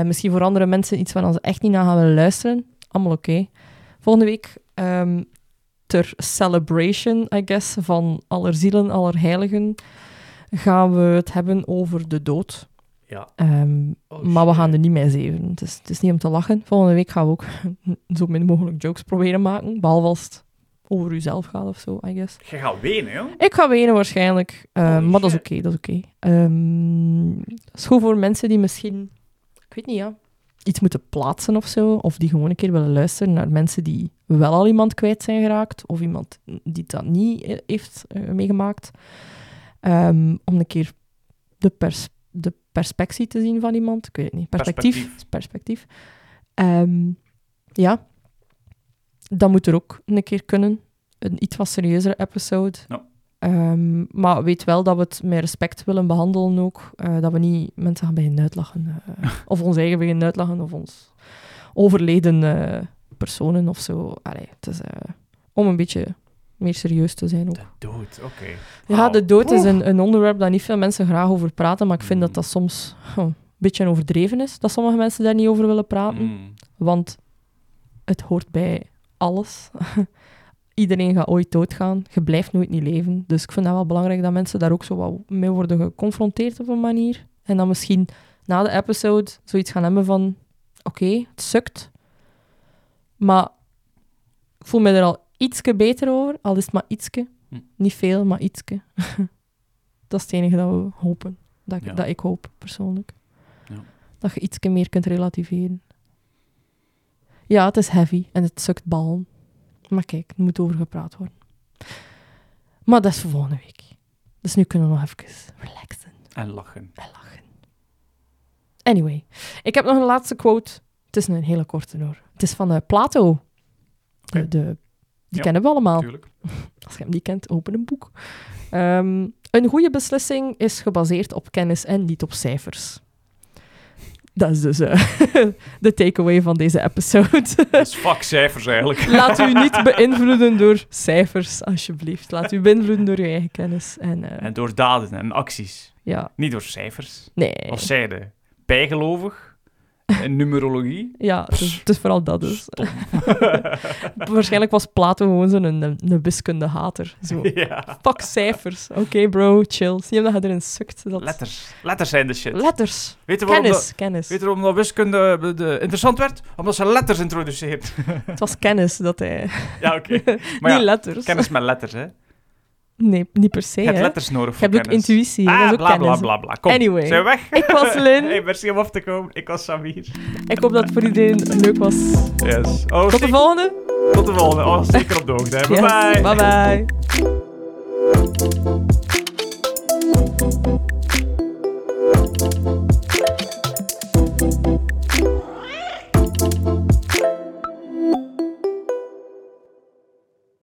Misschien voor andere mensen iets waar ze echt niet naar gaan willen luisteren. Allemaal oké. Volgende week ter celebration, I guess, van allerzielen, allerheiligen, gaan we het hebben over de dood. Ja. Ehm, Oh, maar we gaan er niet mee zeven. Het is, het is niet om te lachen. Volgende week gaan we ook zo min mogelijk jokes proberen maken. Behalve als het over uzelf gaat of zo, I guess. Je gaat wenen, joh. Ik ga wenen waarschijnlijk. eh, Holy maar dat is oké, dat is oké. Ehm, het is goed voor mensen die misschien... Ik weet niet, ja. Iets moeten plaatsen of zo. Of die gewoon een keer willen luisteren naar mensen die wel al iemand kwijt zijn geraakt. Of iemand die dat niet eh, heeft eh, meegemaakt. Ehm, om een keer de, pers de perspectie te zien van iemand. Ik weet het niet. Perspectief. Perspectief. Perspectief. Ehm, ja. Dat moet er ook een keer kunnen. Een iets wat serieuzere episode. Ja. Ehm, maar weet wel dat we het met respect willen behandelen ook. Eh, dat we niet mensen gaan beginnen uitlachen. eh, of ons eigen beginnen uitlachen. Of ons overleden eh, personen of zo. Allee, het is om een beetje meer serieus te zijn ook. De dood, oké. Ja, de dood is een, een onderwerp dat niet veel mensen graag over praten, maar ik vind Mm. dat dat soms een beetje overdreven is, dat sommige mensen daar niet over willen praten. Mm. Want het hoort bij alles. Iedereen gaat ooit doodgaan. Je blijft nooit niet leven. Dus ik vind dat wel belangrijk dat mensen daar ook zo wat mee worden geconfronteerd op een manier. En dan misschien na de episode zoiets gaan hebben van... Oké, het sukt. Maar ik voel me er al ietske beter over. Al is het maar ietske. Hm. Niet veel, maar ietske. dat is het enige dat we hopen. Dat ik, Ja. dat ik hoop, persoonlijk. Ja. Dat je ietske meer kunt relativeren. Ja, het is heavy en het sukt ballen. Maar kijk, er moet over gepraat worden. Maar dat is voor volgende week. Dus nu kunnen we nog even relaxen En lachen. en lachen. Anyway, ik heb nog een laatste quote. Het is een hele korte hoor. Het is van eh, Plato. De, die Ja, kennen we allemaal. Tuurlijk. Als je hem niet kent, open een boek. Ehm, een goede beslissing is gebaseerd op kennis en niet op cijfers. Dat is dus eh, de takeaway van deze episode. Dat is fuck cijfers eigenlijk. Laat u niet beïnvloeden door cijfers, alsjeblieft. Laat u beïnvloeden door uw eigen kennis. En, eh, En door daden en acties. ja, Niet door cijfers. nee. Of zijde. Bijgelovig. En numerologie. Ja, het is, het is vooral dat dus. Waarschijnlijk was Plato gewoon zo'n een, een wiskunde-hater. Zo. ja. Fuck cijfers. Oké, bro, chill. Zie je dat je erin sukt? Dat... Letters. Letters zijn de shit. Letters. Weet je Kennis, dat, kennis. weet je waarom dat wiskunde de, interessant werd? Omdat ze letters introduceert. Het was kennis dat hij... ja, oké. Niet ja, letters. kennis met letters, hè. Nee, niet per se. Je hebt letters nodig voor Je hebt ook intuïtie. Ah, dat ook bla, bla, bla, bla. Kom, Anyway. zijn we weg? Ik was Lynn. Hey, merci om af te komen. Ik was Samir. Ik hoop dat het voor iedereen leuk was. Yes. Oh, Tot de volgende. Tot de volgende. Oh, zeker op de hoogte. Bye bye. Bye-bye.